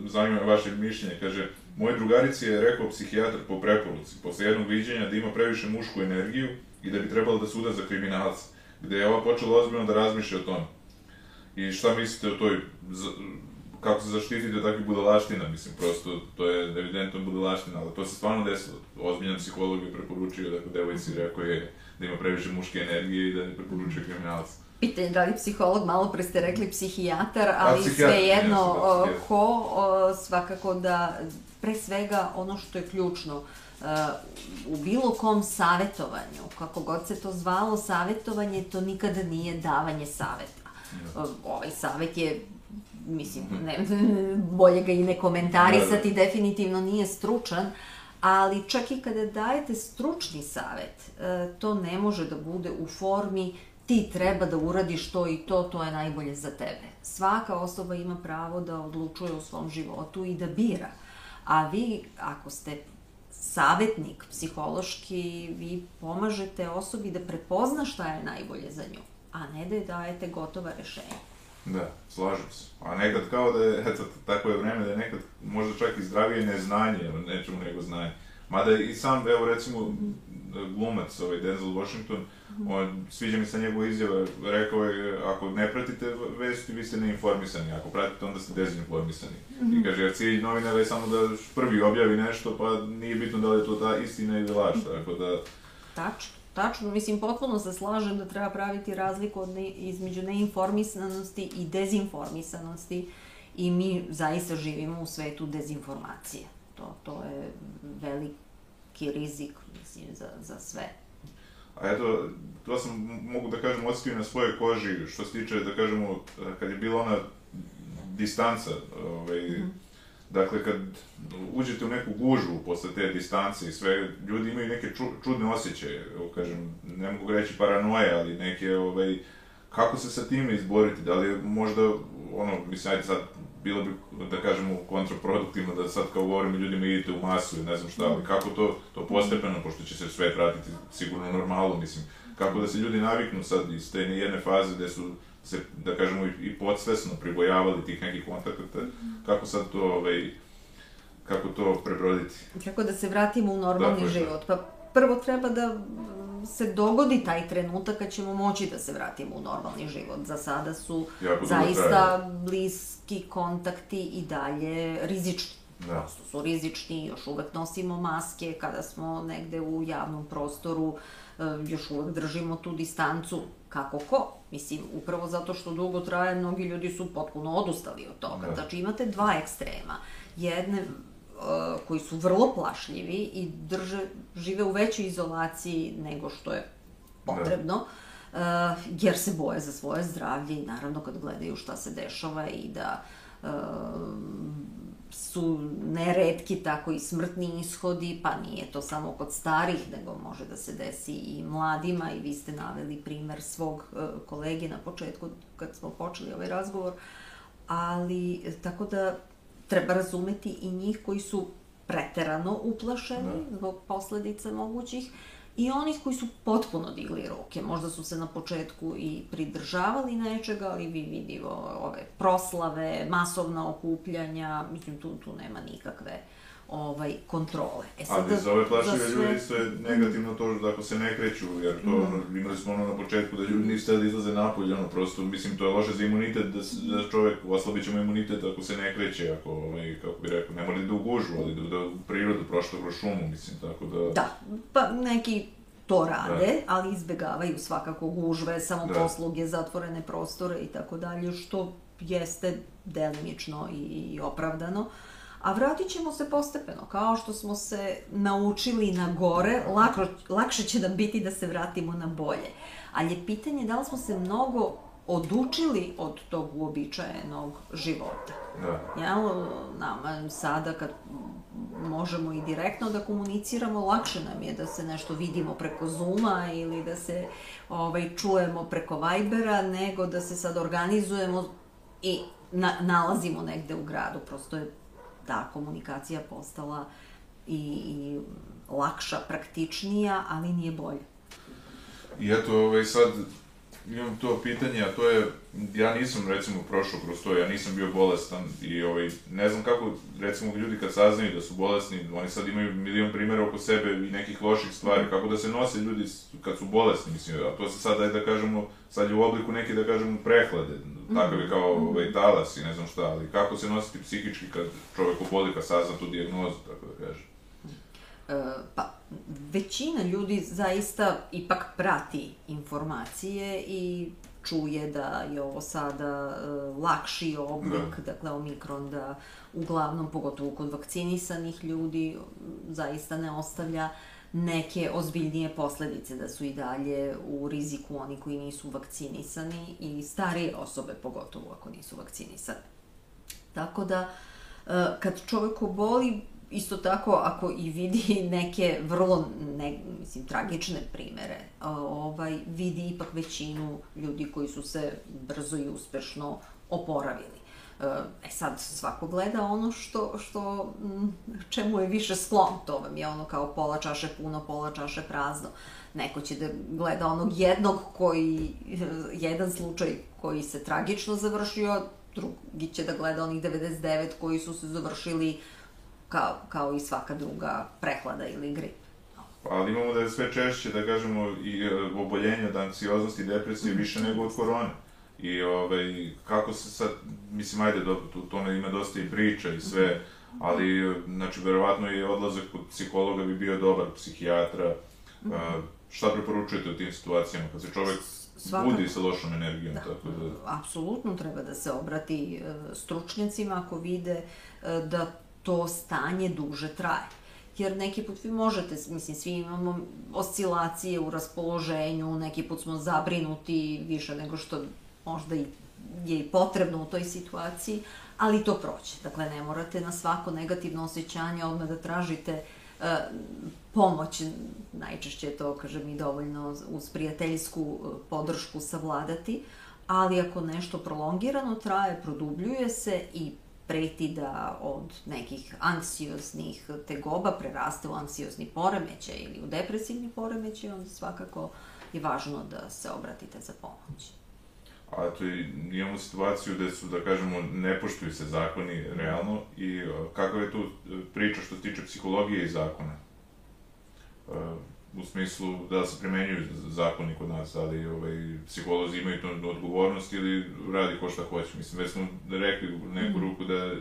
zanima vaše mišljenje, kaže, moj drugarici je rekao psihijatar po preporuci, posle jednog viđenja da ima previše mušku energiju i da bi trebalo da suda za kriminalca, gde je ova počela ozbiljno da razmišlja o tome. I šta mislite o toj, kako se zaštititi od takvih budalaština, mislim, prosto, to je evidentno budalaština, ali to se stvarno desilo. Ozbiljan psiholog je preporučio, dakle, devojci rekao je, da ima previše muške energije i da ne preporučuje kriminalac. Pitanje da li psiholog, malo pre ste rekli psihijatar, ali svejedno da, ko, o, svakako da pre svega ono što je ključno, Uh, u bilo kom savetovanju, kako god se to zvalo, savetovanje to nikada nije davanje saveta. Uh, ovaj savet je mislim, ne, bolje ga i ne komentarisati, da, da. definitivno nije stručan, ali čak i kada dajete stručni savet, e, to ne može da bude u formi ti treba da uradiš to i to, to je najbolje za tebe. Svaka osoba ima pravo da odlučuje o svom životu i da bira. A vi, ako ste savetnik psihološki, vi pomažete osobi da prepozna šta je najbolje za nju, a ne da je dajete gotova rešenja. Da, slažem se. A nekad kao da je, eto, tako je vreme da je nekad možda čak i zdravije neznanje, nečemu nego znanje. Mada i sam, evo recimo, glumac, ovaj Denzel Washington, on, sviđa mi se njegova izjava, rekao je, ako ne pratite vesti, vi ste neinformisani, ako pratite, onda ste dezinformisani. Mm -hmm. I kaže, jer cilj novinara je samo da prvi objavi nešto, pa nije bitno da li je to ta istina ili laž, tako da... Tačno. Tačno, mislim, potpuno se slažem da treba praviti razliku od ne, između neinformisanosti i dezinformisanosti i mi zaista živimo u svetu dezinformacije. To, to je veliki rizik, mislim, za, za sve. A eto, to sam, mogu da kažem, osetio na svojoj koži, što se tiče, da kažemo, kad je bila ona distanca, ovaj, mm -hmm Dakle, kad uđete u neku gužvu posle te distance i sve, ljudi imaju neke ču, čudne osjećaje, kažem, ne mogu reći paranoje, ali neke, ovaj, kako se sa time izboriti, da li je možda, ono, mislim, ajde sad, bilo bi, da kažemo, kontraproduktivno da sad kao govorimo ljudima idite u masu i ne znam šta, ali kako to, to postepeno, pošto će se sve vratiti sigurno normalno, mislim, kako da se ljudi naviknu sad iz te jedne faze gde su se, da kažemo, i podsvesno pribojavali tih nekih kontakata, kako sad to, ovaj, kako to prebroditi? Kako da se vratimo u normalni dakle, život? Pa prvo treba da se dogodi taj trenutak kad ćemo moći da se vratimo u normalni život. Za sada su jako zaista bliski kontakti i dalje rizični. Da. Prosto su rizični, još uvek nosimo maske kada smo negde u javnom prostoru, eh, još uvek držimo tu distancu kako ko. Mislim, upravo zato što dugo traje, mnogi ljudi su potpuno odustali od toga. Da. Znači, imate dva ekstrema. Jedne uh, koji su vrlo plašljivi i drže, žive u većoj izolaciji nego što je potrebno. Da. Uh, jer se boje za svoje zdravlje i naravno kad gledaju šta se dešava i da uh, su neretki tako i smrtni ishodi, pa nije to samo kod starih, nego može da se desi i mladima i vi ste naveli primer svog uh, kolege na početku kad smo počeli ovaj razgovor, ali tako da treba razumeti i njih koji su preterano uplašeni da. zbog posledica mogućih, i onih koji su potpuno digli ruke. Možda su se na početku i pridržavali nečega, ali vi vidimo ove proslave, masovna okupljanja, mislim, tu, tu nema nikakve ovaj, kontrole. E sad, Ali za ove plašive sve... ljudi isto je negativno to da ako se ne kreću, jer to, mm. imali smo ono na početku da ljudi nisu da izlaze napolje, ono, prosto, mislim, to je loše za imunitet, da, da čovek, oslabit ćemo imunitet ako se ne kreće, ako, ovaj, kako bi rekao, ne mora da u gužu, ali da, da u prirodu, prošlo kroz šumu, mislim, tako da... Da, pa neki to rade, da. ali izbegavaju svakako gužve, samoposluge, da. zatvorene prostore i tako dalje, što jeste delimično i, i opravdano. Uh, a vratit ćemo se postepeno. Kao što smo se naučili na gore, lako, lakše će nam biti da se vratimo na bolje. Ali je pitanje da li smo se mnogo odučili od tog uobičajenog života. Da. Jel, nama sada kad možemo i direktno da komuniciramo, lakše nam je da se nešto vidimo preko Zuma ili da se ovaj, čujemo preko Vibera, nego da se sad organizujemo i na, nalazimo negde u gradu. Prosto je ta komunikacija postala i, i lakša, praktičnija, ali nije bolja. I eto, ovaj, sad imam to pitanje, a to je, ja nisam recimo prošao kroz to, ja nisam bio bolestan i ovaj, ne znam kako, recimo ljudi kad saznaju da su bolesni, oni sad imaju milion primjera oko sebe i nekih loših stvari, kako da se nose ljudi kad su bolesni, mislim, a to se sad, da kažemo, sad je u obliku neke, da kažemo, prehlade, takav je kao mhm. ovaj, talas i ne znam šta, ali kako se nositi psihički kad čovek oboli, kad sazna tu dijagnozu, tako da kažem. E, pa, većina ljudi zaista ipak prati informacije i čuje da je ovo sada uh, lakši oblik, da. dakle omikron da uglavnom, pogotovo kod vakcinisanih ljudi, zaista ne ostavlja neke ozbiljnije posledice, da su i dalje u riziku oni koji nisu vakcinisani i starije osobe, pogotovo ako nisu vakcinisani. Tako da, uh, kad čovek oboli, isto tako ako i vidi neke vrlo ne, mislim tragične primere ovaj vidi ipak većinu ljudi koji su se brzo i uspešno oporavili. E sad svako gleda ono što što čemu je više sklon to vam je ono kao pola čaše puno pola čaše prazno. Neko će da gleda onog jednog koji jedan slučaj koji se tragično završio drugi će da gleda onih 99 koji su se završili uh, kao, kao i svaka druga prehlada ili grip. Ali imamo da je sve češće, da kažemo, i e, oboljenja od anksioznosti i depresije mm. više nego od korone. I ovaj, kako se sad, mislim, ajde, dobro, tu tome ima dosta i priča i sve, mm. ali, znači, verovatno i odlazak kod psihologa bi bio dobar, psihijatra. Mm. A, šta preporučujete u tim situacijama, kad se čovek Svakako. budi sa lošom energijom? Da, tako da... apsolutno treba da se obrati e, stručnjacima ako vide e, da to stanje duže traje. Jer neki put vi možete, mislim, svi imamo oscilacije u raspoloženju, neki put smo zabrinuti više nego što možda i je i potrebno u toj situaciji, ali to proće. Dakle, ne morate na svako negativno osjećanje odmah da tražite e, pomoć, najčešće to, kažem, i dovoljno uz prijateljsku e, podršku savladati, ali ako nešto prolongirano traje, produbljuje se i preti da od nekih anksioznih tegoba preraste u anksiozni poremećaj ili u depresivni poremećaj, onda svakako je važno da se obratite za pomoć. A to i imamo situaciju gde su, da kažemo, ne poštuju se zakoni realno i kakva je tu priča što se tiče psihologije i zakona? U smislu da se primenjuju zakoni kod nas, ali ovaj, psiholozi imaju tu odgovornost ili radi ko šta hoće. Mislim, već smo rekli u neku mhm. ruku da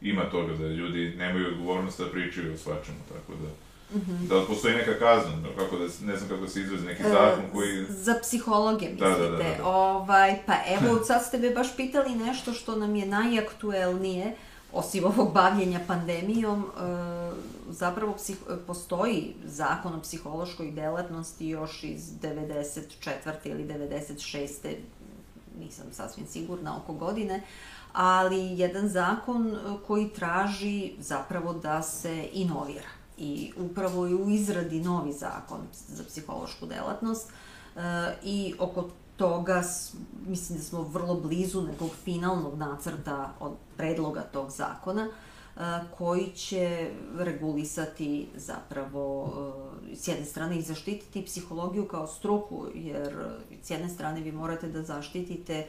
ima toga, da ljudi nemaju odgovornost da pričaju o svačemu, tako da... Mm -hmm. Da li postoji neka kazna, kako da, ne znam kako da se izrazi, neki zakon koji... Za psihologe, mislite? Da, da, da, da, da. Ovaj, pa evo, sad ste me baš pitali nešto što nam je najaktuelnije, osim ovog bavljenja pandemijom, e, zapravo psih, postoji zakon o psihološkoj delatnosti još iz 94. ili 96. nisam sasvim sigurna oko godine, ali jedan zakon koji traži zapravo da se inovira. I upravo je u izradi novi zakon za psihološku delatnost e, i oko toga, mislim da smo vrlo blizu nekog finalnog nacrta od predloga tog zakona, koji će regulisati zapravo s jedne strane i zaštititi psihologiju kao struku, jer s jedne strane vi morate da zaštitite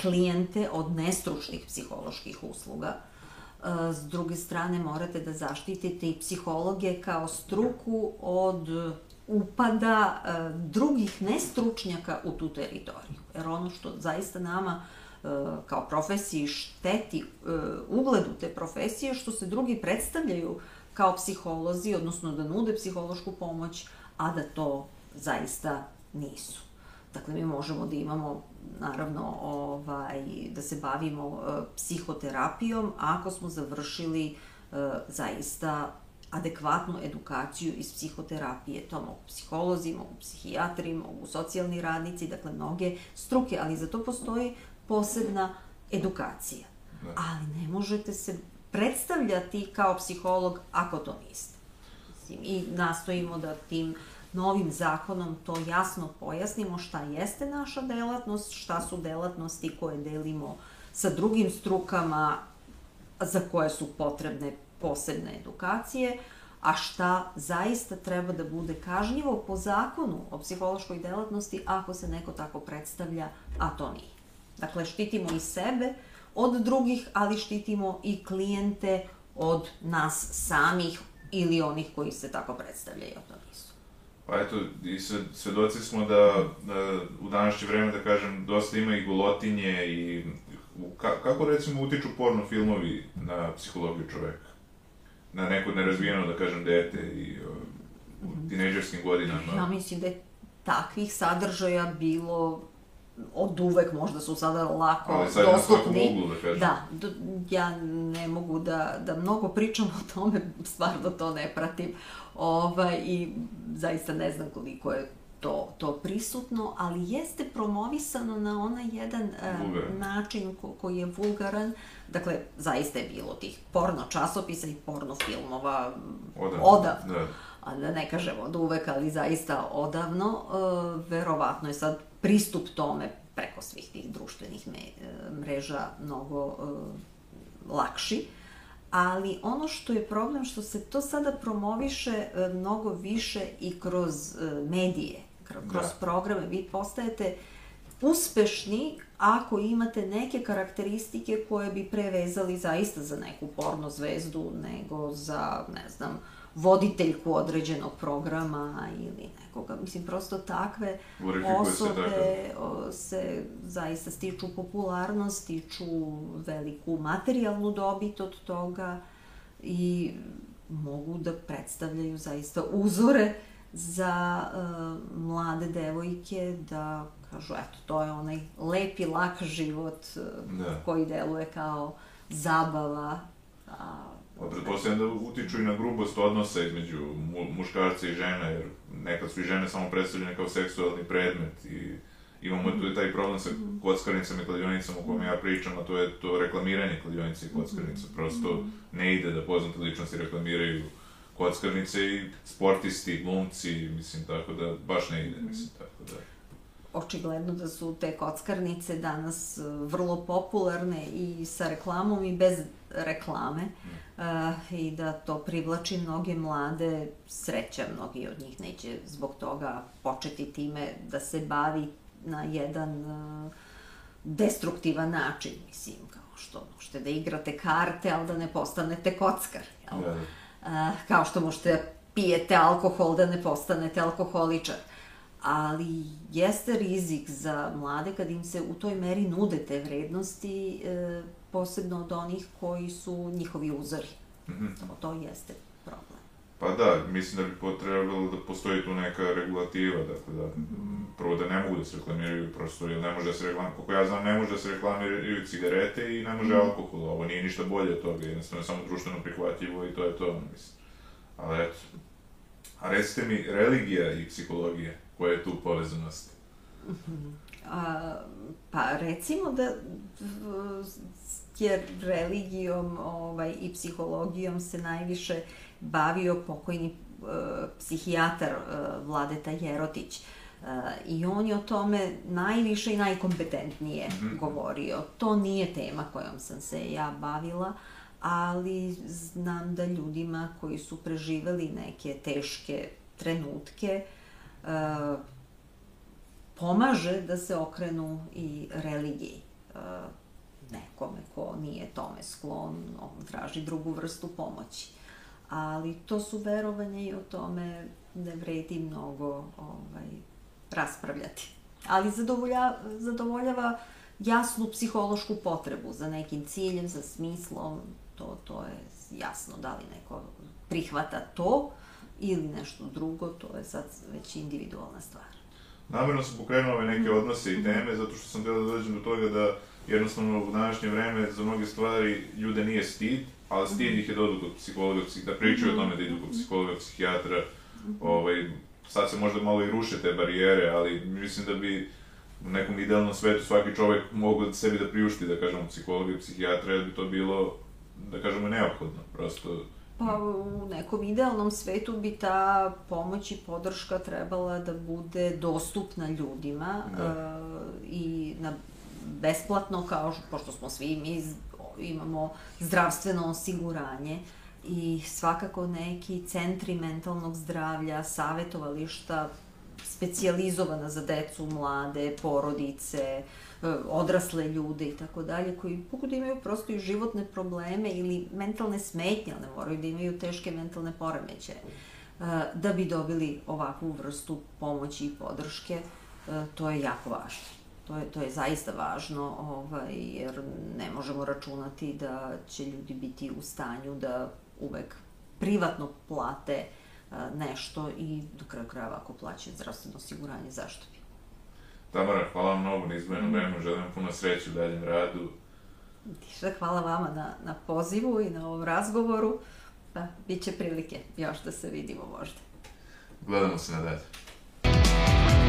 klijente od nestručnih psiholoških usluga, s druge strane morate da zaštitite i psihologe kao struku od upada drugih nestručnjaka u tu teritoriju. Jer ono što zaista nama kao profesiji šteti ugledu te profesije, što se drugi predstavljaju kao psiholozi, odnosno da nude psihološku pomoć, a da to zaista nisu. Dakle, mi možemo da imamo, naravno, ovaj, da se bavimo psihoterapijom ako smo završili zaista adekvatnu edukaciju iz psihoterapije. To mogu psiholozi, mogu psihijatri, mogu socijalni radnici, dakle mnoge struke, ali za to postoji posebna edukacija. Da. Ali ne možete se predstavljati kao psiholog ako to niste. I nastojimo da tim novim zakonom to jasno pojasnimo šta jeste naša delatnost, šta su delatnosti koje delimo sa drugim strukama za koje su potrebne posebne edukacije, a šta zaista treba da bude kažnjivo po zakonu o psihološkoj delatnosti ako se neko tako predstavlja, a to nije. Dakle, štitimo i sebe od drugih, ali štitimo i klijente od nas samih ili onih koji se tako predstavljaju, a to nisu. Pa eto, i svedoci smo da, da u današnje vreme, da kažem, dosta ima i golotinje i ka, kako recimo utiču porno filmovi na psihologiju čoveka? Na neko nerazvijeno, da kažem, dete i u mhm. tinejdžerskim godinama? Ja mislim da je takvih sadržaja bilo od uvek možda su sada lako Ali sad dostupni. Uglu, da, kažem. da, do, ja ne mogu da, da mnogo pričam o tome, stvarno to ne pratim. Ovaj, I zaista ne znam koliko je to, to prisutno, ali jeste promovisano na onaj jedan uh, način ko, koji je vulgaran. Dakle, zaista je bilo tih porno časopisa i porno filmova odavno. odavno. Da. A da ne kažem od uvek, ali zaista odavno. Uh, verovatno je sad pristup tome preko svih tih društvenih me, mreža mnogo uh, lakši. Ali ono što je problem, što se to sada promoviše uh, mnogo više i kroz uh, medije, kroz da. programe. Vi postajete uspešni ako imate neke karakteristike koje bi prevezali zaista za neku porno zvezdu nego za, ne znam, voditeljku određenog programa ili nekoga. Mislim, prosto takve osobe se, se zaista stiču popularnost, stiču veliku materijalnu dobit od toga i mogu da predstavljaju zaista uzore za uh, mlade devojke da kažu, eto, to je onaj lepi, lak život uh, da. koji deluje kao zabava, a Pa pretpostavljam da utiču i na grubost odnosa između mu, muškarca i žene, jer nekad su i žene samo predstavljene kao seksualni predmet i imamo tu taj problem sa kockarnicama i kladionicama o kome ja pričam, a to je to reklamiranje kladionica i kockarnica. Prosto ne ide da poznate ličnosti reklamiraju kockarnice i sportisti, glumci, mislim, tako da baš ne ide, mislim, tako očigledno da su te kockarnice danas e, vrlo popularne i sa reklamom i bez reklame mm. uh, i da to privlači mnoge mlade, sreća mnogi od njih neće zbog toga početi time da se bavi na jedan uh, destruktivan način, mislim, kao što možete da igrate karte, ali da ne postanete kockar, jel? Yeah. Uh, kao što možete pijete alkohol, da ne postanete alkoholičar ali jeste rizik za mlade kad im se u toj meri nude te vrednosti, e, posebno od onih koji su njihovi uzori. Mm -hmm. to, to jeste problem. Pa da, mislim da bi potrebalo da postoji tu neka regulativa, dakle da, prvo da ne mogu da se reklamiraju prosto, jer ne može da se reklamiraju, koliko ja znam, ne može da se reklamiraju cigarete i ne može mm alkohol, ovo nije ništa bolje od toga, jednostavno je samo društveno prihvatljivo i to je to, mislim. Ali eto, a recite mi, religija i psihologija, koja je tu povezanost? A, pa recimo da je religijom ovaj, i psihologijom se najviše bavio pokojni uh, psihijatar uh, Vladeta Jerotić. Uh, I on je o tome najviše i najkompetentnije mm -hmm. govorio. To nije tema kojom sam se ja bavila, ali znam da ljudima koji su preživeli neke teške trenutke, uh, E, pomaže da se okrenu i religiji. E, nekome ko nije tome sklon, on traži drugu vrstu pomoći. Ali to su verovanje i o tome ne vredi mnogo ovaj, raspravljati. Ali zadovolja, zadovoljava jasnu psihološku potrebu za nekim ciljem, za smislom, to, to je jasno da li neko prihvata to ili nešto drugo, to je sad već individualna stvar. Namerno sam pokrenuo ove neke odnose i teme, zato što sam htio da dođem do toga da jednostavno u današnje vreme za mnoge stvari ljude nije stid, ali stid ih je da odu kod psihologa, da pričaju o tome da idu kod psihologa, psihijatra, ovaj, sad se možda malo i ruše te barijere, ali mislim da bi u nekom idealnom svetu svaki čovek mogu da sebi da priušti, da kažemo, psihologa i psihijatra, jer bi to bilo, da kažemo, neophodno, prosto... Pa u nekom idealnom svetu bi ta pomoć i podrška trebala da bude dostupna ljudima da. uh, i na besplatno, kao što, pošto smo svi mi imamo zdravstveno osiguranje i svakako neki centri mentalnog zdravlja, savetovališta, specijalizovana za decu, mlade, porodice, e, odrasle ljude i tako dalje, koji mogu da imaju prosto i životne probleme ili mentalne smetnje, ali ne moraju da imaju teške mentalne poremeće, e, da bi dobili ovakvu vrstu pomoći i podrške, e, to je jako važno. To je, to je zaista važno, ovaj, jer ne možemo računati da će ljudi biti u stanju da uvek privatno plate nešto i do kraja krajeva ako plaćaju zdravstveno osiguranje, zašto bi? Tamara, hvala vam mnogo na izbojeno mm. vreme, želim puno sreće u daljem radu. Tiša, hvala vama na, na pozivu i na ovom razgovoru. Pa, bit će prilike još da se vidimo možda. Gledamo se na dalje.